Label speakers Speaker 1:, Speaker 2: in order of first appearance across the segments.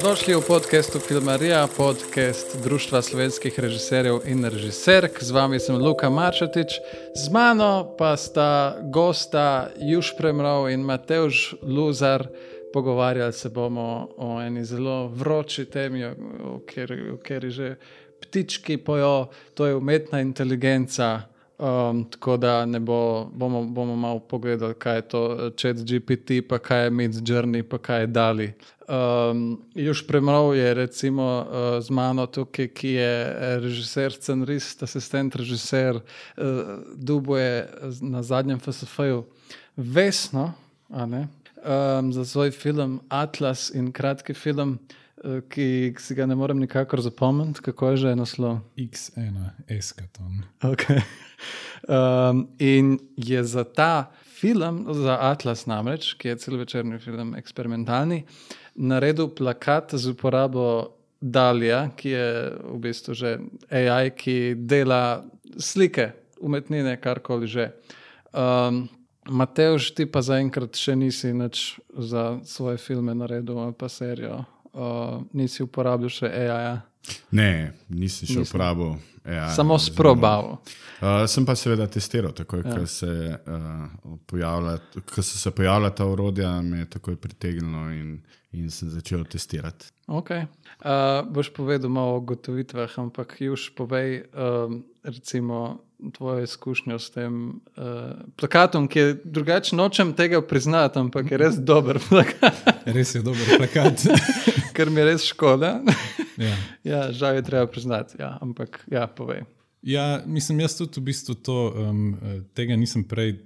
Speaker 1: Dobrodošli v podkastu Filmarija, podcast Društva slovenskih režiserjev in režiserk. Z vami sem Luka Marčetič, z mano pa sta gosta Juž Premrov in Mateož Luzar. Pogovarjali se bomo o eni zelo vroči temi, v kateri že ptički pojo, to je umetna inteligenca. Um, tako da bo, bomo, bomo malo pogledali, kaj je to Chat GPT, pa kaj je Mid Journey, pa kaj je Dali. Um, Juž Premrov je recimo uh, z mano tukaj, ki je režiser, scenarist, asistent režiser, uh, dubo je na zadnjem FSF-ju Vesno um, za svoj film Atlas in kratki film. Eh, ki si ga ne morem nikakor zapomniti, kako je že naslov.
Speaker 2: X1, Eskaton.
Speaker 1: Okay. Um, in je za ta film, za Atlas, namreč, ki je celovečerni film, eksperimentalni, naredil plakat z uporabo Dalija, ki je v bistvu že AI, ki dela slike, umetnine, karkoli že. Um, Mateoš, ti pa zaenkrat še nisi nič za svoje filme naredil, pa serijo uh, nisi uporabljal še AI. -ja.
Speaker 2: Ne, nisem še uporabljal AI.
Speaker 1: Samo sprobal.
Speaker 2: Uh, sem pa seveda testiral, takoj, ja. ko, se, uh, pojavlja, ko so se pojavila ta urodja, me je takoj pritegnilo in, in sem začel testirati.
Speaker 1: Okay. Uh, boš povedal malo o gotovitvah, ampak už povej, um, recimo tvojo izkušnjo s tem uh, plakatom, ki je drugačen. Nočem tega priznati, ampak je res dober plakat.
Speaker 2: res je dober plakat.
Speaker 1: Ker mi je res škoda. ja. ja, žal je treba priznati, ja, ampak ja, povej.
Speaker 2: Ja, mislim, jaz tudi v bistvu to, um, tega nisem prej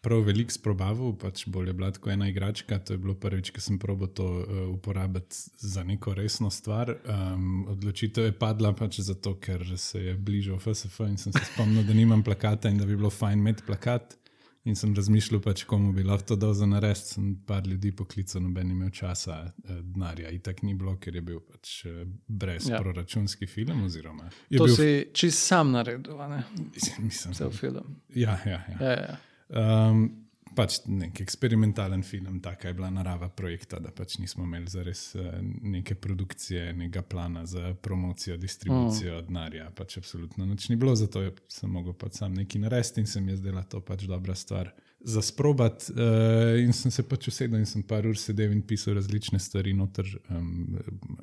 Speaker 2: prav veliko sprobaval, pač bolj je bila kot ena igračka. To je bilo prvič, ko sem probo to uh, uporabiti za neko resno stvar. Um, odločitev je padla pač zato, ker se je bližal FSF in sem se spomnil, da nimam plakata in da bi bilo fajn imeti plakat. In sem razmišljal, pač, komu bi lahko to dal za nared. Sem par ljudi poklical, noben imel časa, eh, denarja. In tako ni bilo, ker je bil pač eh, brez ja. proračunski film. Oziroma,
Speaker 1: to
Speaker 2: bil...
Speaker 1: si čist sam naredil, ne?
Speaker 2: Mislim,
Speaker 1: cel film.
Speaker 2: Ja, ja. ja.
Speaker 1: ja, ja.
Speaker 2: Um, pač nek eksperimentalen film, taka je bila narava projekta, da pač nismo imeli zares uh, neke produkcije, nekega plana za promocijo, distribucijo, mm. denarja. Pač absolutno nič ni bilo, zato sem mogel pač sam nekaj narediti in se mi je zdela to pač dobra stvar. Za sprobat, uh, in sem se pač usedel in sem par ur sedel in pisal različne stvari, noter um,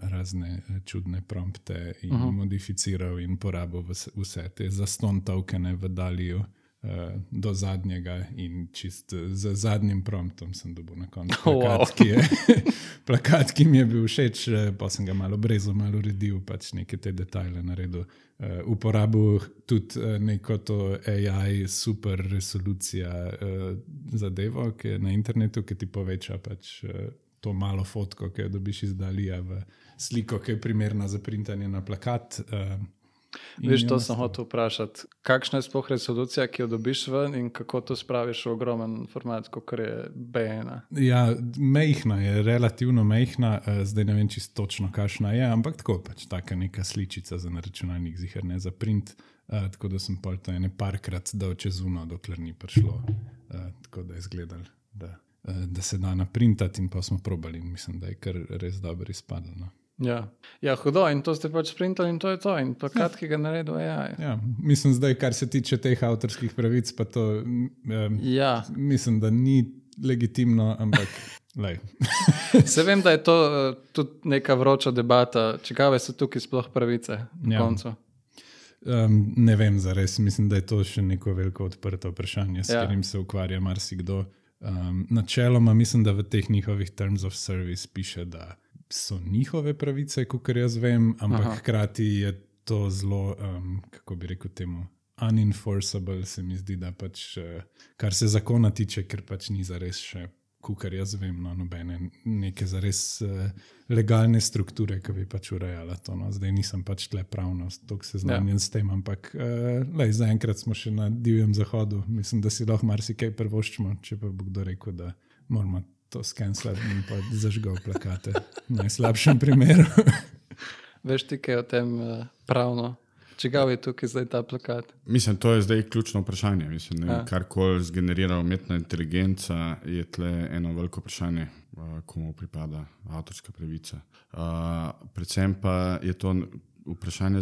Speaker 2: razne eh, čudne prompte in uh mhm. -huh. modificiral in porabil vse te zaston tokene v Daliju. Eh, do zadnjega in čist z zadnjim promptom sem dobil na koncu plakat, wow. ki, je, plakat, ki mi je bil všeč, eh, pa sem ga malo brezo, malo uredil, pač neke te detajle naredil. Uh, uporabil tudi uh, neko to AI, super resolucija uh, zadevo, ki je na internetu, ki ti poveča pač, uh, to malo fotko, ki jo dobiš iz Dalija v sliko, ki je primerna za printanje na plakat. Uh,
Speaker 1: Veš, to sem hotel vprašati. Kakšna je sploh resolucija, ki jo dobiš ven in kako to spraviš v ogromen format, kot je BN?
Speaker 2: Ja, mehna je, relativno mehna, eh, zdaj ne vem čisto točno, kakšna je, ampak tako pač taka neka sličica za računalnik, zihar ne za print. Uh, tako da sem pa to ene parkrat dal čez uno, dokler ni prišlo, uh, tako da je izgledal, da, uh, da se da naprintati, in pa smo probali, in mislim, da je kar res dobro izpadlo. No.
Speaker 1: Ja. ja, hudo in to ste pač sprintali in to je to. In pa ja. kratki ga naredil. Ja,
Speaker 2: ja. ja, mislim, zdaj, kar se tiče teh avtorskih pravic, pa to um,
Speaker 1: ja.
Speaker 2: mislim, da ni legitimno, ampak.
Speaker 1: se vem, da je to uh, tudi neka vroča debata, čigave so tukaj sploh pravice na ja. koncu.
Speaker 2: Um, ne vem, za res mislim, da je to še neko veliko odprto vprašanje, s ja. katerim se ukvarja marsikdo. Um, načeloma mislim, da v teh njihovih terms of service piše, da so njihove pravice, kot jaz vem, ampak Aha. hkrati je to zelo, um, kako bi rekel, temu. Unenforceable se mi zdi, da pač, uh, kar se zakona tiče, ker pač ni za res še, kar jaz vem, no, nobene neke za res uh, legalne strukture, ki bi pač urejala to. No. Zdaj nisem pač tle pravno, tako se znanjen ja. s tem, ampak uh, zaenkrat smo še na divjem zahodu. Mislim, da si lahko marsikaj prvoščimo, če pa bo kdo rekel, da moramo to skenirati in pa zažgal plakate. V najslabšem primeru.
Speaker 1: Veš ti, kaj je o tem uh, pravno? Če ga je tukaj zdaj ta plakat?
Speaker 2: Mislim, to je zdaj ključno vprašanje. Mislim. Kar koli zgenerira umetna inteligenca, je tle eno veliko vprašanje.
Speaker 3: uh, komu pripada avtorska pravica. Uh, predvsem pa je to vprašanje,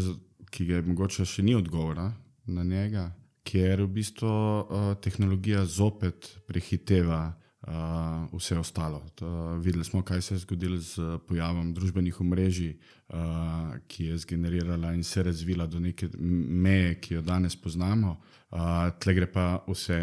Speaker 3: ki ga je mogoče še ni odgovora na njega, ker v bistvu uh, tehnologija zopet prehiteva. Uh, vse ostalo. To, videli smo, kaj se je zgodilo z pojavom družbenih omrežij, uh, ki je zgenerirala in se razvila do neke meje, ki jo danes poznamo. Uh, tle gre pa vse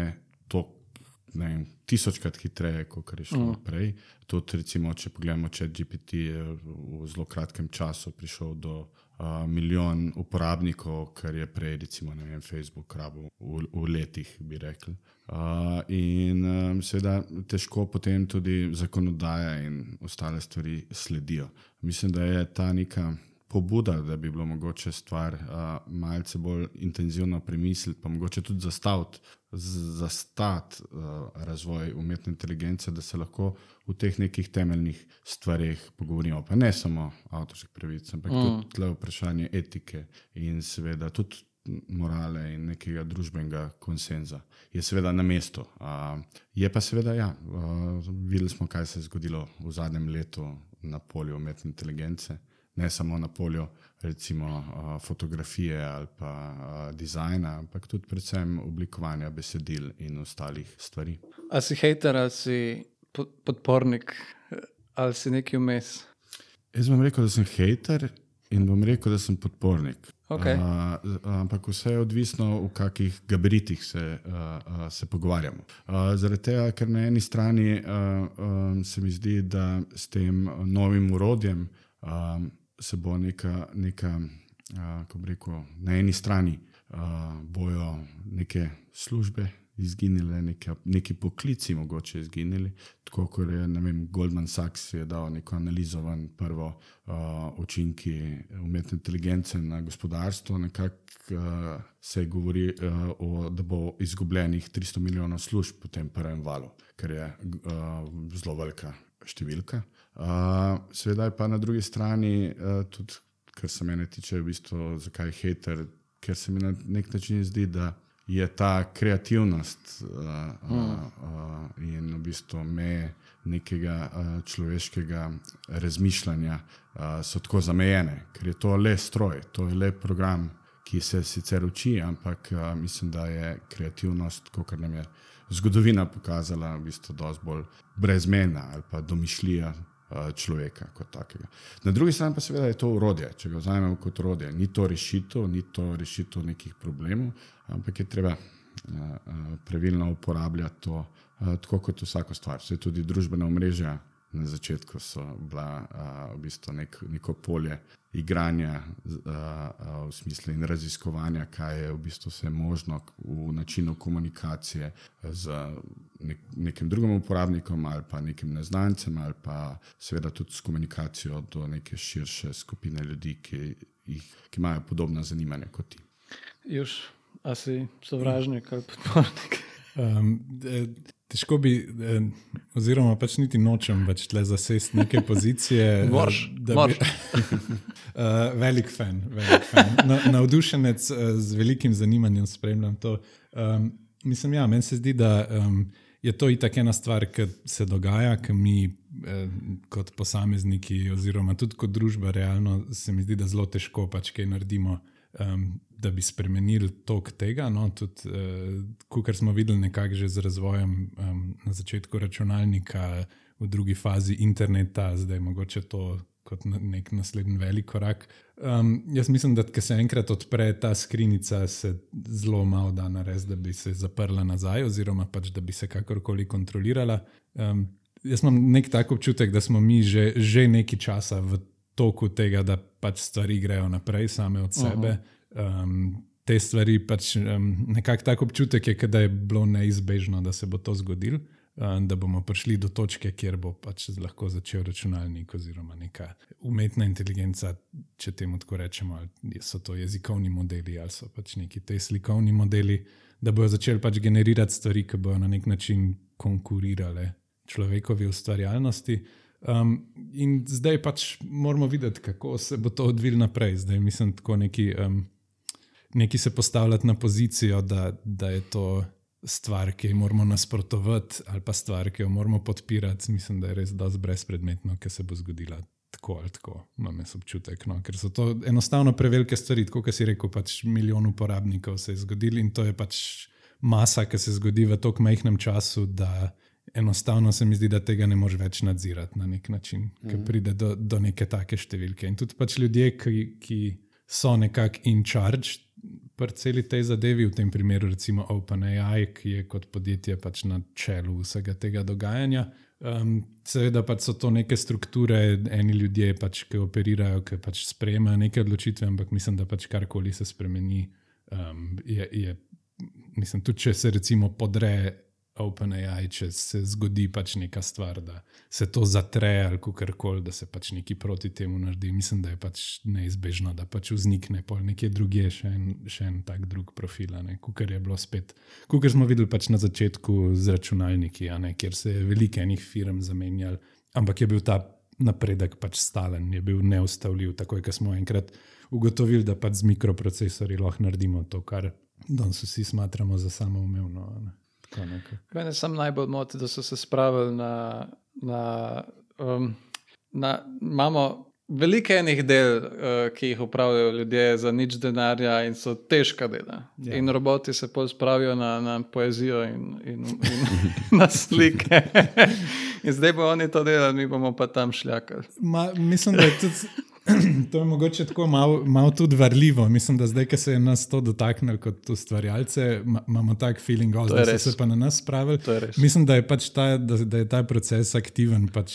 Speaker 3: vem, tisočkrat hitreje, kot je šlo mm. prej. Tudi, recimo, če pogledamo, če GPT je v zelo kratkem času prišel do uh, milijon uporabnikov, kar je prej, recimo, vem, Facebook, rabu v, v letih, bi rekli. Uh, in um, seveda težko potem tudi zakonodaja in ostale stvari sledijo. Mislim, da je ta neka pobuda, da bi bilo mogoče stvar uh, malce bolj intenzivno premisliti, pa mogoče tudi zastaviti zastat, uh, razvoj umetne inteligence, da se lahko v teh nekih temeljnih stvarih pogovorimo. Pa ne samo avtorskih pravic, ampak mm. tudi vprašanje etike in seveda tudi morale in nekega družbenega konsenza, je seveda na mestu. Uh, je pa seveda, ja, uh, videli smo, kaj se je zgodilo v zadnjem letu na polju umetne inteligence, ne samo na polju recimo uh, fotografije ali pa uh, dizajna, ampak tudi predvsem oblikovanja besedil in ostalih stvari.
Speaker 1: A si hater ali si podpornik ali si neki vmes?
Speaker 3: Jaz bom rekel, da sem hater in bom rekel, da sem podpornik.
Speaker 1: Okay.
Speaker 3: Uh, ampak vse je odvisno, v kakih gabaritih se, uh, uh, se pogovarjamo. Uh, zaradi tega, ker na eni strani uh, uh, se mi zdi, da s tem novim urodjem uh, se bo neka, neka uh, rekel, na eni strani uh, bojo neke službe izginile, neke, neki poklici mogoče izginili. Tako kot je vem, Goldman Sachs je dal neko analizo van prvo uh, učinki umetne inteligence na gospodarstvo. Nekako uh, se govori, uh, o, da bo izgubljenih 300 milijonov služb po tem prvem valu, kar je uh, zelo velika številka. Uh, Sveda je pa na drugi strani uh, tudi, kar se mene tiče, v bistvu, zakaj je hater, ker se mi na nek način zdi, da je ta kreativnost uh, uh, uh, in v bistvu me nekega uh, človeškega razmišljanja uh, so tako zamejene, ker je to le stroj, to je le program, ki se sicer uči, ampak uh, mislim, da je kreativnost, kot nam je zgodovina pokazala, v bistvu dosti bolj brezmena ali pa domišljija. Človeka kot takega. Na drugi strani pa seveda je to urodje, če ga vzamemo kot urodje. Ni to rešitev, ni to rešitev nekih problemov, ampak je treba uh, pravilno uporabljati to, tako kot vsako stvar. Vse tudi družbena omrežja na začetku so bila v bistvu nek, neko polje igranja uh, uh, v smislu in raziskovanja, kaj je v bistvu vse možno v načinu komunikacije z nek, nekim drugim uporabnikom ali pa nekim neznancem ali pa seveda tudi s komunikacijo do neke širše skupine ljudi, ki, jih, ki imajo podobna zanimanja kot ti.
Speaker 1: Još. A si sovražnik ali podpornik? Um,
Speaker 2: težko bi, oziroma pač niti nočem več tle zasesti neke pozicije.
Speaker 1: Morš, da bi.
Speaker 2: uh, velik fan, velik fan. Na, navdušenec z velikim zanimanjem spremljam to. Um, mislim, ja, meni se zdi, da um, je to itak ena stvar, ki se dogaja, ki mi eh, kot posamezniki, oziroma tudi kot družba, realno se mi zdi, da zelo težko pač kaj naredimo um, da bi spremenili tok tega. No, tudi, uh, kar smo videli, nekako že z razvojem um, na začetku računalnika, v drugi fazi interneta, zdaj mogoče to kot nek naslednji velik korak. Um, jaz mislim, da se enkrat odpre ta skrinjica, se zelo malo da narediti, da bi se zaprla nazaj, oziroma pač, da bi se kakorkoli kontrolirala. Um, jaz imam nek tak občutek, da smo mi že, že nekaj časa v toku tega, da pač stvari grejo naprej, same od sebe. Um, te stvari pač um, nekako tako občutek je, da je bilo neizbežno, da se bo to zgodilo. Da bomo prišli do točke, kjer bo pač lahko začel računalnik oziroma neka umetna inteligenca, če temu tako rečemo, ali so to jezikovni modeli ali so pač neki te slikovni modeli, da bodo začeli pač generirati stvari, ki bodo na nek način konkurirale človekovi ustvarjalnosti. Um, in zdaj pač moramo videti, kako se bo to odvilo naprej. Zdaj mislim, tako neki, um, neki se postavljati na pozicijo, da, da je to stvar, ki jo moramo nasprotovati, ali pa stvar, ki jo moramo podpirati, mislim, da je res dosti brezpredmetno, ker se bo zgodila tako ali tako, imam jaz občutek. No? Ker so to enostavno prevelike stvari, kot si rekel, pač milijon uporabnikov se je zgodil in to je pač masa, ki se zgodi v tako majhnem času, da enostavno se mi zdi, da tega ne moreš več nadzirati na nek način, mm -hmm. ker pride do, do neke take številke. In tudi pač ljudje, ki, ki so nekako in charge. Pri celi tej zadevi, v tem primeru, recimo OpenAI, ki je kot podjetje pač na čelu vsega tega dogajanja, Um, seveda pač so to neke strukture, eni ljudje, pač, ki operirajo, ki pač sprejemajo neke odločitve, ampak mislim, da pač karkoli se spremeni, um, je, je, mislim, tudi če se recimo podre OpenAI, če se zgodi pač neka stvar, da se to zatre ali kar koli, da se pač neki proti temu naredi. Mislim, da je pač neizbežno, da pač vznikne pol nekje drugje, še en, še en tak drug profil, kot je bilo spet. Kot smo videli pač na začetku z računalniki, ne, kjer se je veliko enih firm zamenjal, ampak je bil ta napredek pač stalen, je bil neustavljiv. Takoj, ko smo enkrat ugotovili, da pač z mikroprocesori lahko naredimo to, kar danes vsi smatramo za samoumevno.
Speaker 1: Mene sem najbolj moti, da so se spravili na. na, um, na imamo veliko enih del, uh, ki jih upravljajo ljudje za nič denarja in so težka dela. Ja. In roboti se pol spravijo na, na poezijo in, in, in na slike. in zdaj bo oni to delali, mi bomo pa tam šljakali.
Speaker 2: Mislim, da je tudi. to je mogoče tako malo mal tudi varljivo. Mislim, da zdaj, ki se je nas to dotaknilo kot ustvarjalce, imamo tak feeling, oh, da so se pa na nas spravili. Mislim, da je, pač ta, da, da je ta proces aktiven. Pač,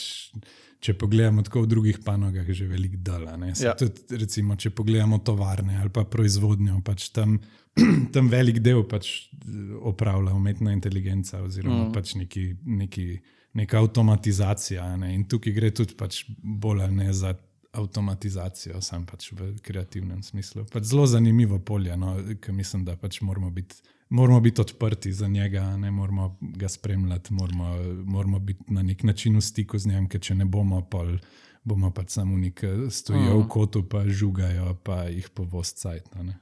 Speaker 2: če pogledamo tako v drugih panogah, je že veliko dela. Ja. Tudi, recimo, če pogledamo tovarne ali pa proizvodnjo, pač tam, tam velik del pač opravlja umetna inteligenca oziroma mm. pač neki. neki Neka avtomatizacija, ne? in tukaj gre tudi pač bolj ne za avtomatizacijo, sem pač v kreativnem smislu. Pač zelo zanimivo polje, no, ki mislim, da pač moramo biti. Moramo biti odprti za njega, ne moramo ga spremljati, moramo, moramo biti na nek način v stiku z njim, ker če ne bomo, pol, bomo pač samo neki stojijo uh. v kotu, pa žugajo, pa jih povost cajt. No,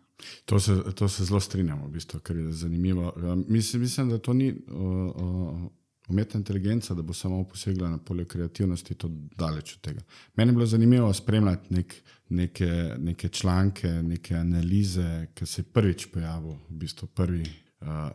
Speaker 3: to, to se zelo strinjamo, v bistvu, ker je zanimivo. Mislim, mislim da to ni. Uh, uh, umetna inteligenca, da bo samo posegla na polje kreativnosti, to daleč od tega. Meni je bilo zanimivo spremljati nek, neke, neke članke, neke analize, ki se je prvič pojavil, v bistvu prvi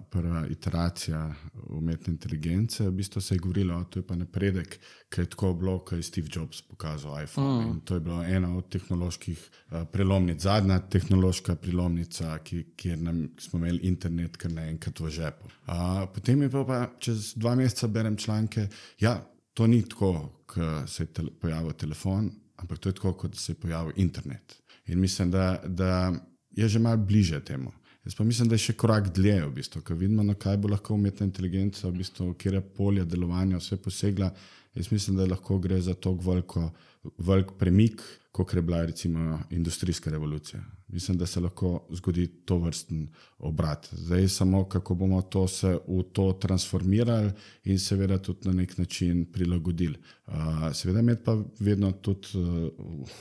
Speaker 3: prva iteracija umetne inteligence, v bistvu se je govorilo, da je to napredek, ki je tako bilo, kot je Steve Jobs pokazal iPhone. Mm. To je bila ena od tehnoloških prelomnic, zadnja tehnološka prelomnica, ki, kjer nam, smo imeli internet, kar naenkrat v žepu. A, potem je pa, pa čez dva meseca berem članke, da ja, to ni tako, kot se je te, pojavil telefon, ampak to je tako, kot se je pojavil internet. In mislim, da, da je že malo bliže temu. Jaz pa mislim, da je še korak dlje, v bistvu, ker vidimo, na kaj bo lahko umetna inteligenca, v bistvu, kjer je polje delovanja, vse posegla. Jaz mislim, da lahko gre za to velik premik, kot je bila recimo industrijska revolucija. Mislim, da se lahko zgodi to vrsten obrat. Zdaj samo, kako bomo to se v to transformirali in seveda tudi na nek način prilagodili. Uh, seveda imeti pa vedno tudi uh,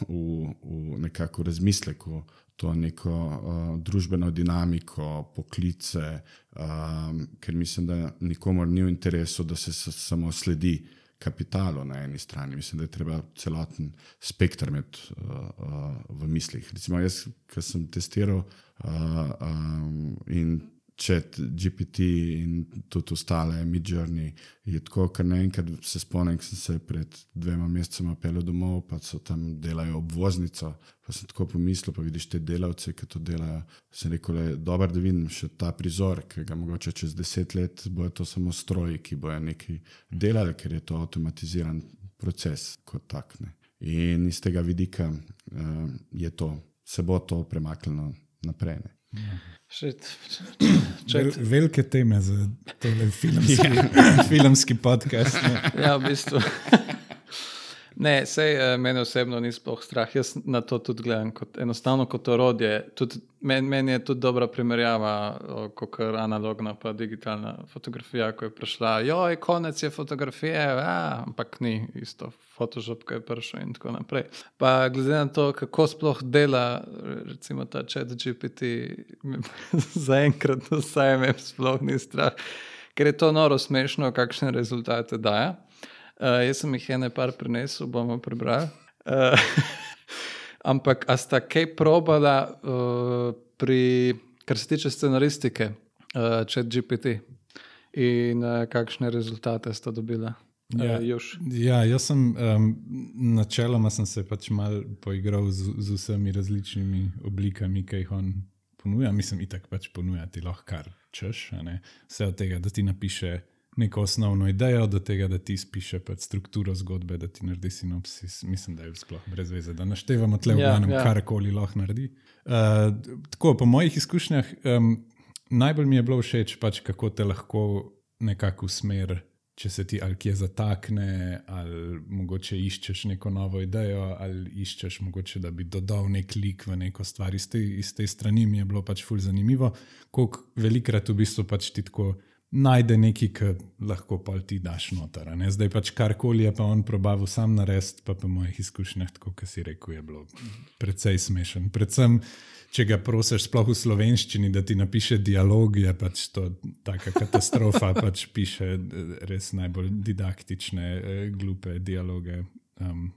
Speaker 3: v, v nekako razmisleku to neko uh, družbeno dinamiko, poklice, um, ker mislim, da nikomor ni v interesu, da se samo sledi kapitalu na eni strani. Mislim, da je treba celoten spektr imeti uh, uh, v mislih. Recimo, jaz, ki sem testiral uh, um, in Chat, GPT in tudi ostale, Midjourney. Je tako, kar naenkrat se spomnim, da sem se pred dvema mesecema pelil domov, pa so tam delali obvoznico. Pa sem tako pomislil, pa vidiš te delavce, ki to delajo. Sem rekel, da je dobro, da vidim še ta prizor, ki ga mogoče čez deset let bojo to samo stroji, ki bojo nekaj delali, ker je to avtomatiziran proces kot tak. Ne. In iz tega vidika uh, je to, se bo to premaknilo naprej. Ne.
Speaker 2: Vel, velike teme za tole filmski, ja. filmski podcast.
Speaker 1: Ne. Ja, v bistvu. Ne, sej uh, meni osebno ni sploh strah. Jaz na to tudi gledam kot enostavno kot orodje. Meni men je tudi dobra primerjava, kot je analogna pa digitalna fotografija, ko je prišla. Joj, konec je fotografije, a, ampak ni isto. Photoshop, ki je prišel in tako naprej. Pa glede na to, kako sploh dela, recimo ta čat GPT, zaenkrat vsaj me sploh ni strah, ker je to noro smešno, kakšne rezultate daje. Uh, jaz sem jih ene par prinesel, bomo prebrali. Uh, ampak, a sta kaj probala, uh, pri, kar se tiče scenaristike, uh, čat GPT in uh, kakšne rezultate sta dobila?
Speaker 2: Ja,
Speaker 1: uh,
Speaker 2: ja, jaz sem um, načeloma sem se pač mal poigral z, z vsemi različnimi oblikami, ki jih on ponuja. Mislim, itak pač ponuja ti lahko kar češ. Vse od tega, da ti napiše neko osnovno idejo, do tega, da ti spiše pač strukturo zgodbe, da ti naredi sinopsis. Mislim, da je sploh brez veze, da naštevamo tle v glavnem, ja, ja. karkoli lahko naredi. Uh, tako, po mojih izkušnjah, um, najbolj mi je bilo všeč, pač, kako te lahko nekako usmeri. Če se ti ali kje zatakne, ali mogoče iščeš neko novo idejo, ali iščeš mogoče, da bi dodal nek lik v neko stvar iz te, iz te strani, mi je bilo pač fulj zanimivo, koliko velikrat v bistvu pač ti tako najde nekaj, ki lahko pa ti daš noter. Zdaj pač karkoli je pa on probavil sam narediti, pa po mojih izkušnjah, tako kot si rekel, je bilo precej smešen. Predvsem, če ga prosiš, sploh v slovenščini, da ti napiše dialog, je pač to taka katastrofa, pač piše res najbolj didaktične, eh, glupe dialoge. Um,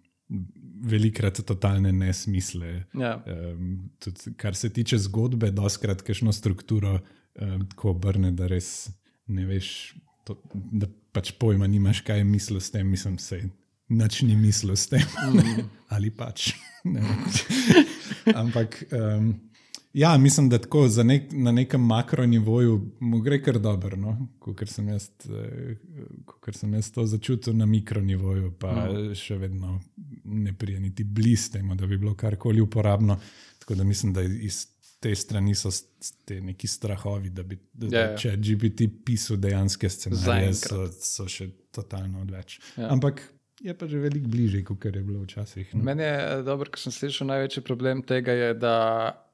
Speaker 2: Velikrat totalne nesmisle. Ja. Um, tudi, kar se tiče zgodbe, doskrat kakšno strukturo um, tako obrne, da res ne veš, to, da pač pojma nimaš, kaj je mislil s tem, mislim, se nič ni mislil s tem. Mm. Ali pač. Ne Ampak. Um, Ja, mislim, da tako nek, na nekem makronivoju mu gre kar dobro, no? kot sem, eh, sem jaz to začutil na mikronivoju, pa no. še vedno ne prije niti blizu temu, da bi bilo karkoli uporabno. Tako da mislim, da iz te strani so te neki strahovi, da bi da, yeah. Ja, če GPT pisal dejansko scenarije, so, so še totalno odveč. Yeah. Ja. Ampak je pa že veliko bližje, kot je bilo včasih.
Speaker 1: No? Meni je eh, dobro, ker sem slišal, največji problem tega je, da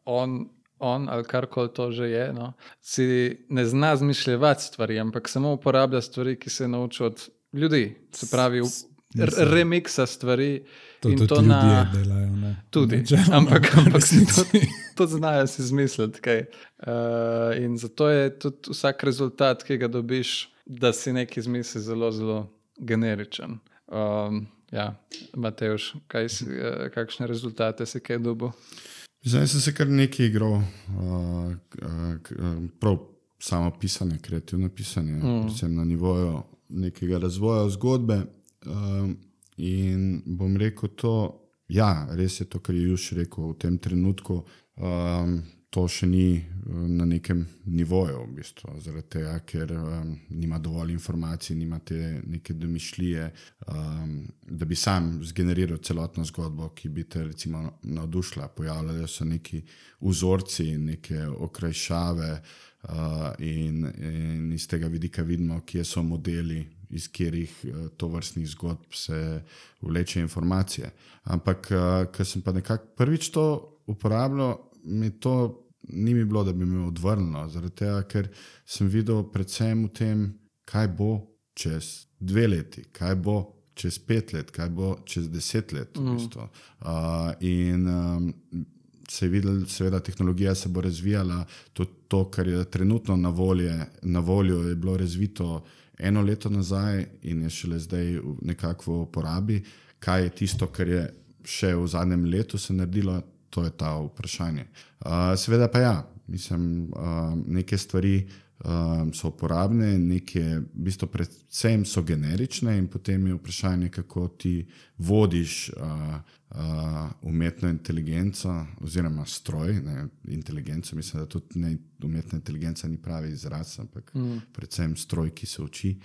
Speaker 1: on. On ali karkoli to že je, no, si ne zna zmišljati stvari, ampak samo uporablja stvari, ki se nauči od ljudi. Se pravi, remiksa stvari.
Speaker 2: To, to, to na, delajo, ne?
Speaker 1: Tudi, Načeloma, ampak, ampak to, to znajo si izmisliti. Uh, in zato je tudi vsak rezultat, ki ga dobiš, da si nekaj izmisli, zelo, zelo generičen. Um, ja, Mateoš, kaj si, uh, kakšne rezultate si kaj dobil?
Speaker 3: Zdaj sem se kar nekaj igral, uh, uh, prav samo pisanje, kreativno pisanje, mm. predvsem na nivoju nekega razvoja zgodbe. Um, in bom rekel to, ja, res je to, kar je Juž rekel v tem trenutku. Um, to še ni na nekem nivoju, v bistvu, zaradi tega, ker um, nima dovolj informacij, nima te neke domišljije, um, da bi sam zgeneriral celotno zgodbo, ki bi te recimo navdušila. Pojavljajo se neki vzorci, neke okrajšave, uh, in, in iz tega vidika vidimo, kje so modeli iz katerih uh, to vrstnih zgodb se vleče informacije. Ampak, uh, ker sem pa nekako prvič to uporabljal, mi to ni mi bilo, da bi me odvrnilo, zaradi tega, ker sem videl predvsem v tem, kaj bo čez dve leti, kaj bo čez pet let, kaj bo čez deset let. Mm. V bistvu. uh, in um, se je videl, seveda, tehnologija se bo razvijala, tudi to, kar je trenutno na, volje, na voljo, je bilo razvito eno leto nazaj in je šele zdaj nekako v uporabi. Kaj je tisto, kar je še v zadnjem letu se naredilo, to je ta vprašanje. Uh, seveda pa ja, mislim, uh, neke stvari um, so uporabne, neke, v bistvu, predvsem so generične, in potem je vprašanje, kako ti vodiš uh, uh, umetno inteligenco, oziroma stroj, ne, inteligenco. Mislim, da tudi ne, umetna inteligenca ni pravi izraz, ampak mm. predvsem stroj, ki se uči.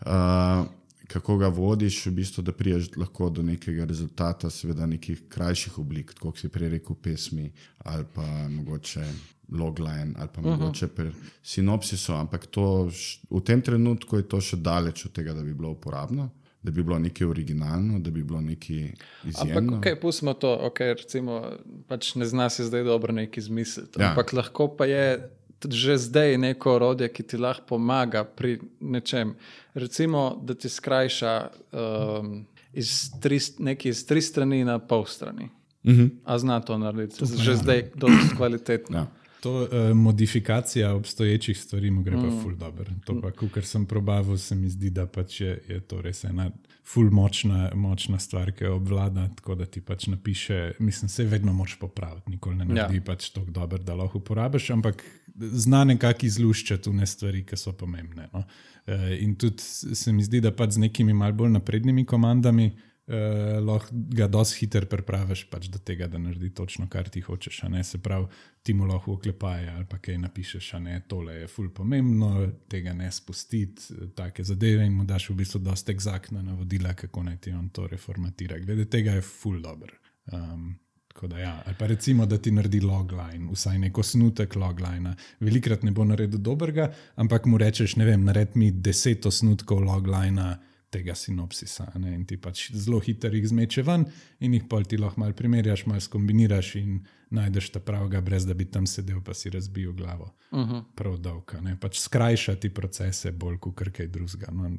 Speaker 3: Uh, Kako ga vodiš, v bistvu, da priješ lahko do nekega rezultata, seveda nekih krajših oblik, kot si prej rekel, pesmi ali pa mogoče logline ali pa uh -huh. mogoče pri sinopsisu, ampak to, v tem trenutku je to še daleč od tega, da bi bilo uporabno. da bi bilo nekaj originalno, da bi bilo nekaj izjemno.
Speaker 1: Ampak, okay, pustimo to, okay, recimo, pač ne zna se zdaj dobro nekaj izmisliti.
Speaker 3: Ja.
Speaker 1: Ampak lahko pa je že zdaj neko orodje, ki ti lahko pomaga pri nečem. Recimo, da ti skrajša um, iz tri, nekaj iz tri strani na pol strani.
Speaker 3: Mhm.
Speaker 1: A zna to narediti, že zdaj dosti kvalitetno.
Speaker 3: Ja.
Speaker 2: To uh, modifikacija obstoječih stvari mu gre mm. pa ful dobro. To pa, kar sem probavil, se mi zdi, da pač je, je to res ena ful močna, močna stvar, ki jo obvlada, tako da ti pač napiše, mislim, se vedno moš popraviti, nikoli ne naredi ja. pač tako dobro, da lahko uporabiš, ampak zna nekako izluščati tune stvari, ki so pomembne. No? Uh, in tudi se mi zdi, da pač z nekimi mal bolj naprednimi komandami. Uh, lahko ga dosti hitro prepraviš pač do tega, da naredi točno, kar ti hočeš. a. Se pravi, ti mu lahko oklepaje ali pa kaj napišeš, a ne tole je ful pomembno, tega ne spustiti, take zadeve in mu daš v bistvu dosta egzaktna navodila, kako naj ti on to reformatira. Glede tega je ful dobr. Um, da ja, ali pa recimo, da ti naredi logline, vsaj neko snutek logline. Velikrat ne bo naredil dobrega, ampak mu rečeš, ne vem, naredi mi deset osnutkov logline tega sinopsisa. Ne? In ti pač zelo hitro jih zmeče ven, in jih pol ti lahko malo primerjaš, malo skombiniraš in najdeš ta pravega, brez da bi tam sedel, pa si razbil glavo. Uh -huh. Prav dolga. Pač skrajšati procese bolj kot kaj drugega. No,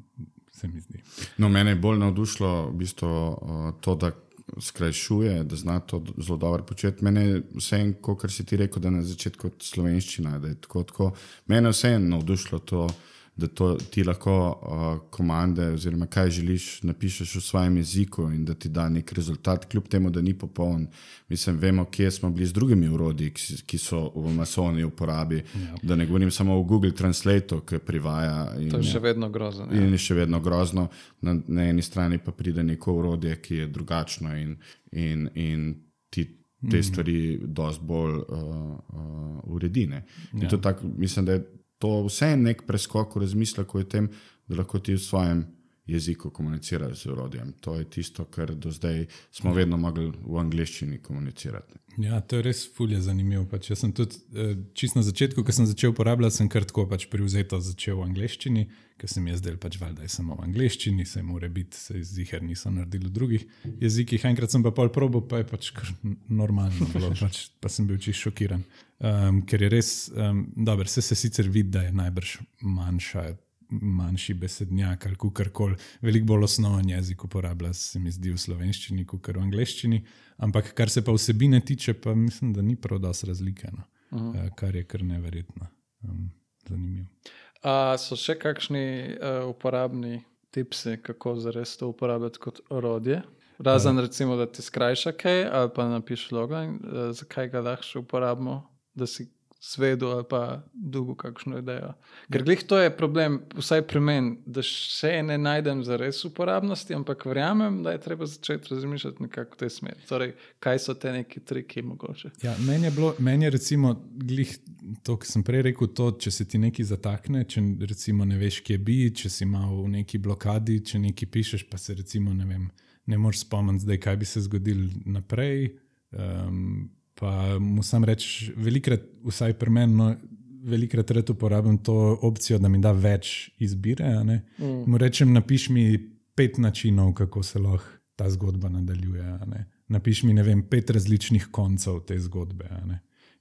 Speaker 2: se mi zdi.
Speaker 3: No, mene je bolj navdušilo v bistvu, uh, to, da skrajšuje, da zna to zelo dobro početi. Mene je vseeno, kot si ti rekel, da na začetku slovenščina. da je Tako, tako. Mene je vseeno navdušilo to, da to ti lahko uh, komande, oziroma kaj želiš, napišeš v svojem jeziku in da ti da nek rezultat, kljub temu, da ni popoln. Mislim, vemo, kje smo bili z drugimi urodji, ki, so v masovni uporabi. Ja. Da ne govorim samo o Google Translatu, ki privaja. In,
Speaker 1: To je še vedno grozno. Ja.
Speaker 3: In je še vedno grozno, na, na eni strani pa pride neko urodje, ki je drugačno in, in, in ti te stvari dosti bolj uh, uh, uredi. ne. In to tak, mislim, da je to vse nek preskok v razmisleku o tem, da lahko ti v svojem jeziku komuniciraš z urodjem. To je tisto, kar do zdaj smo vedno mogli v angleščini komunicirati.
Speaker 2: Ja, to je res fulje zanimivo. Pač jaz sem tudi eh, čist na začetku, ko sem začel uporabljati, sem kar tako pač privzeto začel v angleščini, ker se mi je zdel pač valjda je samo v angleščini, se mora biti, se ziger niso naredili v drugih jezikih. Enkrat sem pa pol probo, pa je pač kar normalno bilo, pač, pa sem bil čist šokiran. Um, ker je res, um, dobro, vse se sicer vidi, da je najbrž manjša. Manjši besednjak ali karkoli, veliko bolj osnoven jezik uporablja, se mi zdi v slovenščini, kot v angleščini. Ampak kar se pa vsebine tiče, pa mislim, da ni prav dosti razlike, no. uh -huh. kar je kar neverjetno. Um, zanimivo.
Speaker 1: A so še kakšni uh, uporabni tipsi, kako zares to uporabljati kot orodje? Razen, uh. recimo, da ti skrajša kaj ali pa napiš login, uh, zakaj ga lahko uporabimo, da si zvedel ali pa dolgo kakšno idejo. Ker glih to je problem, vsaj pri meni, da še ne najdem za res uporabnosti, ampak verjamem, da je treba začeti razmišljati nekako v tej smeri. Torej, kaj so te neki triki mogoče?
Speaker 2: Ja, meni je, bilo, meni je recimo, glih to, kar sem prej rekel, to, če se ti nekaj zatakne, če recimo ne veš, kje bi, če si mal v neki blokadi, če nekaj pišeš, pa se recimo ne vem, ne moreš spomniti, zdaj, kaj bi se zgodilo naprej. Um, pa mu sam reči, velikrat, vsaj pri meni, no, velikrat rad uporabljam to opcijo, da mi da več izbire. ne. Mu rečem, napiš mi pet načinov, kako se lahko ta zgodba nadaljuje. Napiš mi, ne vem, pet različnih koncev te zgodbe.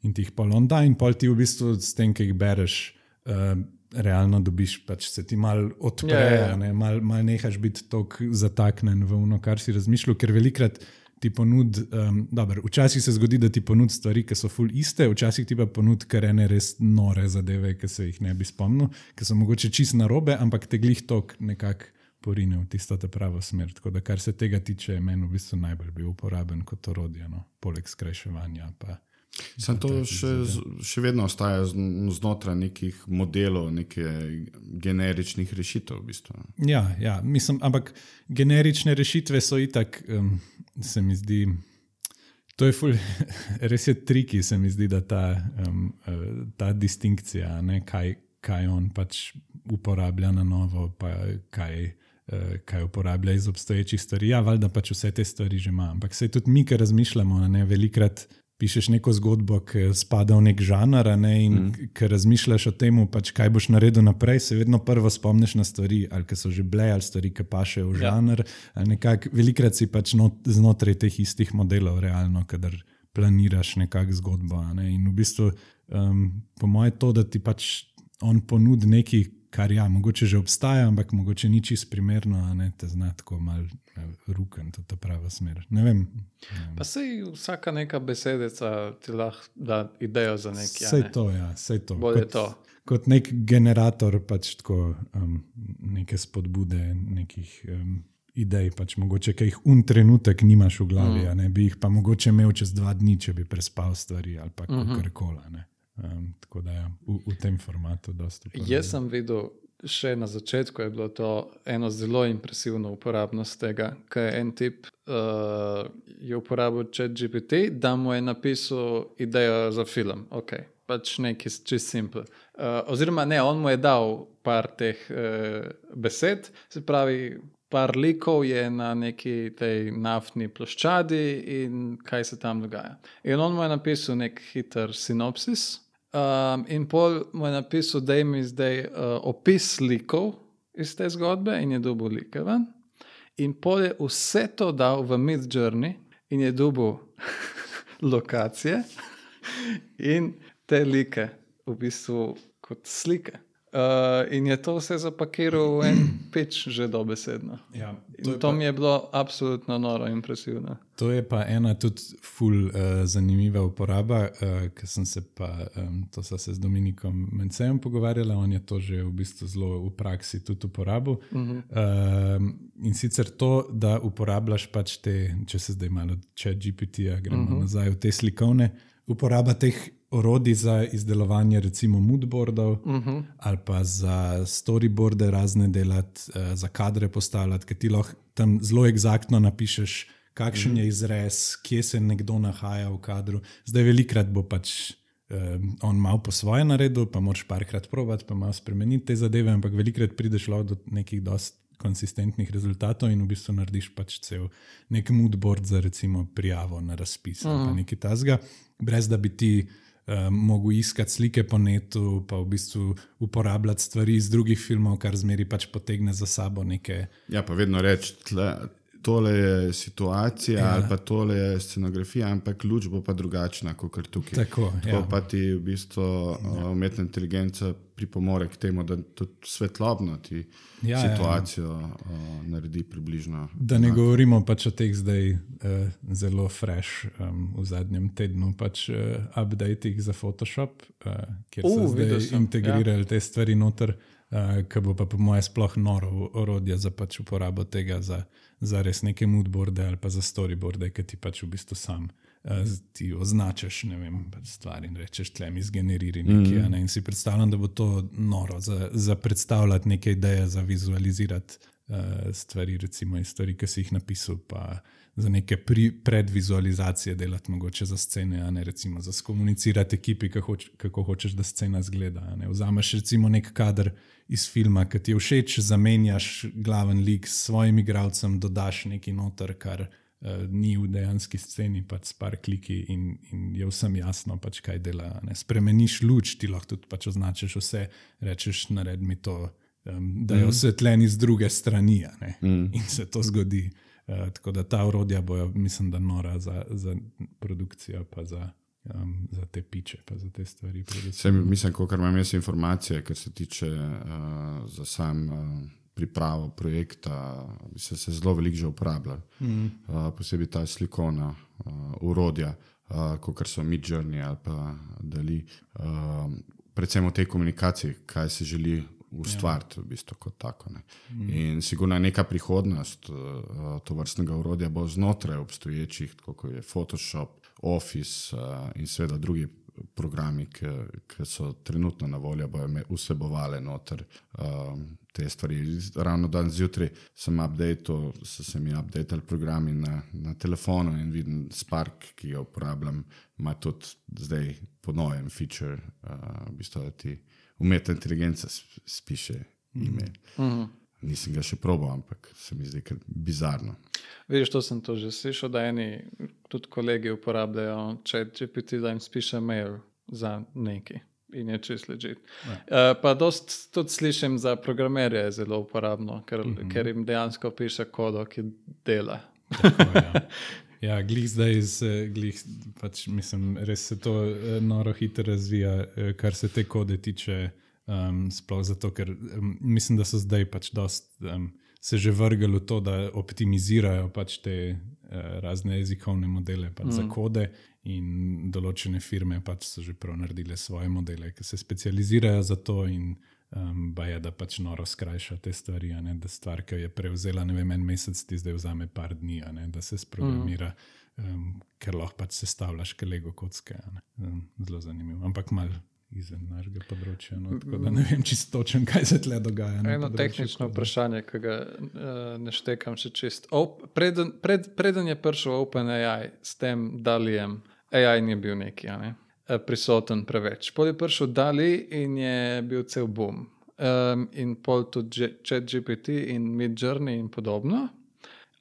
Speaker 2: In ti jih pol on da, in pol ti v bistvu s tem, ki jih bereš. Uh, Realno dobiš, pač se ti malo odpre,
Speaker 1: Ja, ja, ja.
Speaker 2: yeah, yeah. malo mal nehaš biti tako zataknen v ono, kar si razmišljal, ker velikrat ti ponudi, um, dobro, včasih se zgodi, da ti ponudi stvari, ki so full iste, včasih ti pa ponudi kar ene res nore zadeve, ki se jih ne bi spomnil, ki so mogoče čist narobe, ampak te glih tok nekako porine v tisto pravo smer. Tako da, kar se tega tiče, je meni v bistvu najbolj bil uporaben kot orodje, no, poleg skrajševanja. Pa,
Speaker 3: Sam to še, še vedno ostaja znotraj nekih modelov, nekih generičnih rešitev. V bistvu.
Speaker 2: Ja, ja mislim, ampak generične rešitve so itak, um, se mi zdi. To je ful, res je triki, se mi zdi, da ta, um, ta distinkcija, ne, kaj, kaj on pač uporablja na novo, pa kaj, uh, kaj uporablja iz obstoječih stvari. Ja, valjda pač vse te stvari že ima. Ampak se tudi mi, ki razmišljamo, ne, velikrat pišeš neko zgodbo, ki spada v nek žanr, ne, in mm. ki razmišljaš o tem, pač, kaj boš naredil naprej, se vedno prvo spomniš na stvari, ali ki so že bile, ali stvari, ki pašejo v
Speaker 1: Ja.
Speaker 2: žanr. Ja. Velikrat si pač not, znotraj teh istih modelov, realno, kadar planiraš nekakšno zgodbo. Ne? In v bistvu, um, po mojem, to, da ti pač on ponudi nekaj, kar ja, mogoče že obstaja, ampak mogoče ni čisto primerno, ne te zna tako malo ruken, to je ta prava smer. Ne vem.
Speaker 1: Pa sej vsaka neka besedica ti lahko da idejo za nekaj.
Speaker 2: Vse
Speaker 1: a ne?
Speaker 2: to, ja, vse to.
Speaker 1: Bolje
Speaker 2: Kot-
Speaker 1: to.
Speaker 2: Kot nek generator, pač tako um, neke spodbude, nekih um, idej, pač mogoče, ki jih un trenutek nimaš v glavi, mm. ne bi jih pa mogoče imel čez dva dni, če bi prespal stvari ali pa mm -hmm. karkoli. Um, tako da ja, v, v tem formatu dosta. uporabljam.
Speaker 1: Jaz sem videl, še na začetku je bilo to eno zelo impresivno uporabnost tega, ker je en tip uh, je uporabil ChatGPT, da mu je napisal idejo za film. Okay. Pač nekaj čist simpel. Uh, oziroma, ne, on mu je dal par teh uh, besed, se pravi. Par likov je na neki tej naftni ploščadi in kaj se tam dogaja. In on mu je napisal nek hiter sinopsis, Um, in pol mu je napisal, da mi zdaj uh, opis likov iz te zgodbe, in je dobil like ven. In pol je vse to dal v Mid Journey, in je dobil lokacije in te like, v bistvu kot slike. Uh, in je to vse zapakiral v en peč, že dobesedno.
Speaker 2: Ja,
Speaker 1: In
Speaker 2: to,
Speaker 1: to,
Speaker 2: pa,
Speaker 1: mi je bilo absolutno noro, impresivno.
Speaker 2: to je pa ena tudi ful uh, zanimiva uporaba, uh, ki sem se pa, um, to sva se z Dominikom Mencejem pogovarjala, on je to že v bistvu zelo v praksi tudi uporabil. Uh -huh. um, in sicer to, da uporabljaš pač te, če se zdaj malo če GPT-ja, gremo uh -huh. nazaj v te slikovne, uporaba teh orodij za izdelovanje recimo moodboardov uh -huh. ali pa za storyboarde razne delati, uh, za kadre postavljati, ker ti lahko tam zelo eksaktno napišeš, kakšen je izrez, kje se nekdo nahaja v kadru. Zdaj velikrat bo pač um, on malo po svoje naredil, pa moraš parkrat provat, pa malo spremeniti te zadeve, ampak velikrat prideš do nekih dost konsistentnih rezultatov in v bistvu narediš pač cel nek moodboard za recimo prijavo na razpis ali pa nekaj tasga, brez da bi ti um, mogel iskati slike po netu, pa v bistvu uporabljati stvari iz drugih filmov, kar zmeri pač potegne za sabo neke.
Speaker 3: Ja, pa vedno reči, tole je situacija ja. ali pa tole je scenografija, ampak luč bo pa drugačna kot tukaj.
Speaker 2: Tako,
Speaker 3: Tako
Speaker 2: ja.
Speaker 3: pa ti v bistvu ja. umetna inteligenca pripomore k temu, da tudi svetlobno ti
Speaker 2: Ja,
Speaker 3: ja,
Speaker 2: ja, ja.
Speaker 3: situacijo ja, ja. naredi približno.
Speaker 2: Da ne govorimo pač o teh zdaj uh, zelo fresh um, v zadnjem tednu, pač uh, updatih za Photoshop, uh, kjer so
Speaker 1: Uh, videl
Speaker 2: zdaj
Speaker 1: sem,
Speaker 2: integrirali ja. te stvari noter, uh, ki bo pa po mojem sploh noro orodje za pač uporabo tega za, za res neke moodboarde ali pa za storyboarde, ki ti pač v bistvu sam. uh, Ti označiš ne vem, pač stvari in rečeš, tle mi zgeneriri nekaj. Mm ne? In si predstavljam, da bo to noro za, za predstavljati neke ideje, za vizualizirati uh, stvari, recimo iz stvari, ki si jih napisal, pa za neke pri, predvizualizacije delati, mogoče za scene, ne recimo za skomunicirati ekipi, kako, hoč, kako hočeš, da scena zgleda. a ne. Vzameš recimo nek kader iz filma, ki ti je všeč, zamenjaš glaven lik s svojim igralcem, dodaš nekaj noter, kar uh, ni v dejanski sceni, pač s par kliki in, in je vsem jasno, pač, kaj dela. Ne. Spremeniš luč, ti lahko tudi pač označiš vse, rečeš, naredi mi to. Um, da je osvetljen iz druge strani, mm. in se to zgodi. Uh, tako da ta urodja bojo, mislim, da nora za, za produkcijo, pa za, um, za te piče, pa za te stvari.
Speaker 3: Vse, mislim, kar imam jaz informacije, kar se tiče uh, za sam uh, pripravo projekta, se, se zelo veliko že uporablja. Mm. Uh, posebej ta slikovna uh, urodja, uh, kot so Midjourney ali pa Dali. Uh, predvsem v tej komunikaciji, kaj se želi ustvariti, v bistvu kot tako. Ne. In sigurno je neka prihodnost uh, to vrstnega urodja bo znotraj obstoječih, kot je Photoshop, Office uh, in seveda drugi programi, ki, so trenutno na voljo, bojo vsebovali noter um, te stvari. Ravno danes zjutraj sem updated, so se mi updated programi na, na telefonu in vidim Spark, ki ga uporabljam, ima tudi zdaj po novem feature, uh, v bistvu, da ti umetna inteligenca sp- spiše ime. Mm -hmm. Nisem ga še probal, ampak se mi zdi kar bizarno.
Speaker 1: Vidiš, to sem to že slišal, da eni tudi kolegi uporabljajo če GPT, da jim spiše mail za neki. In je čist ležit. Uh, pa dost tudi slišim za programerje, je zelo uporabno, ker, mm -hmm. ker jim dejansko piše kodo, ki dela.
Speaker 2: Tako, ja. Ja, glih zdaj, z, glih, pač, mislim, res se to eh, noro hitro razvija, eh, kar se te kode tiče. Um, sploh zato, ker um, mislim, da so zdaj pač dost, um, se že vrgli v to, da optimizirajo pač te uh, razne jezikovne modele pač mm. za kode, in določene firme pač so že prav naredile svoje modele, ki se specializirajo za to. In, Um, ba je, da pač noro skrajša te stvari. Ne, da stvar, ki je prevzela vem, en mesec, ti zdaj vzame par dni, ne, da se sprogramira, mm. um, ker lahko pač sestavljaš kelego kocke. Um, zelo zanimivo. Ampak malo izven našega področja. No, tako da ne vem čisto točno, kaj se tle dogaja.
Speaker 1: Eno tehnično kodra. vprašanje, ki ga uh, ne štekam še čist. Preden pred, pred je prišel OpenAI s tem Dalijem, AI ni bil neki ne? Eh, prisoten preveč. Pol je prišel Dali in je bil cel boom. Um, in pol tudi ChatGPT in Midjourney in podobno.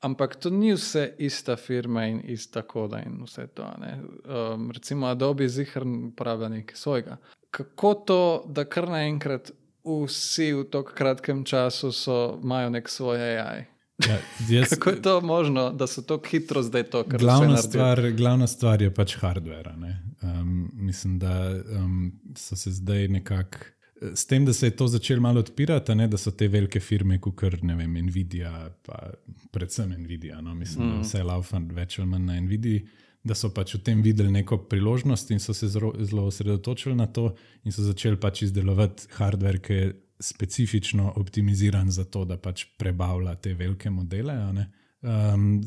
Speaker 1: Ampak to ni vse ista firma in ista koda in vse to. Um, recimo Adobe Zihrn uporablja nekaj svojega kako to, da kar naenkrat vsi v tako kratkem času imajo nek svoj AI? Ja, jaz, kako je to možno, da so tako hitro zdaj to, kar
Speaker 2: glavna stvar, glavna stvar je pač hardware. Um, mislim, da um, so se zdaj nekako. S tem, da se je to začelo malo odpirati, ne, da so te velike firme, kot je Nvidia, pa predvsem Nvidia, no, mislim, mm. da vse laufa več ali manj na Nvidia, da so pač v tem videli neko priložnost in so se zelo osredotočili na to, in so začeli pač izdelovati hardware, ki je specifično optimiziran za to, da pač prebavlja te velike modele. Um,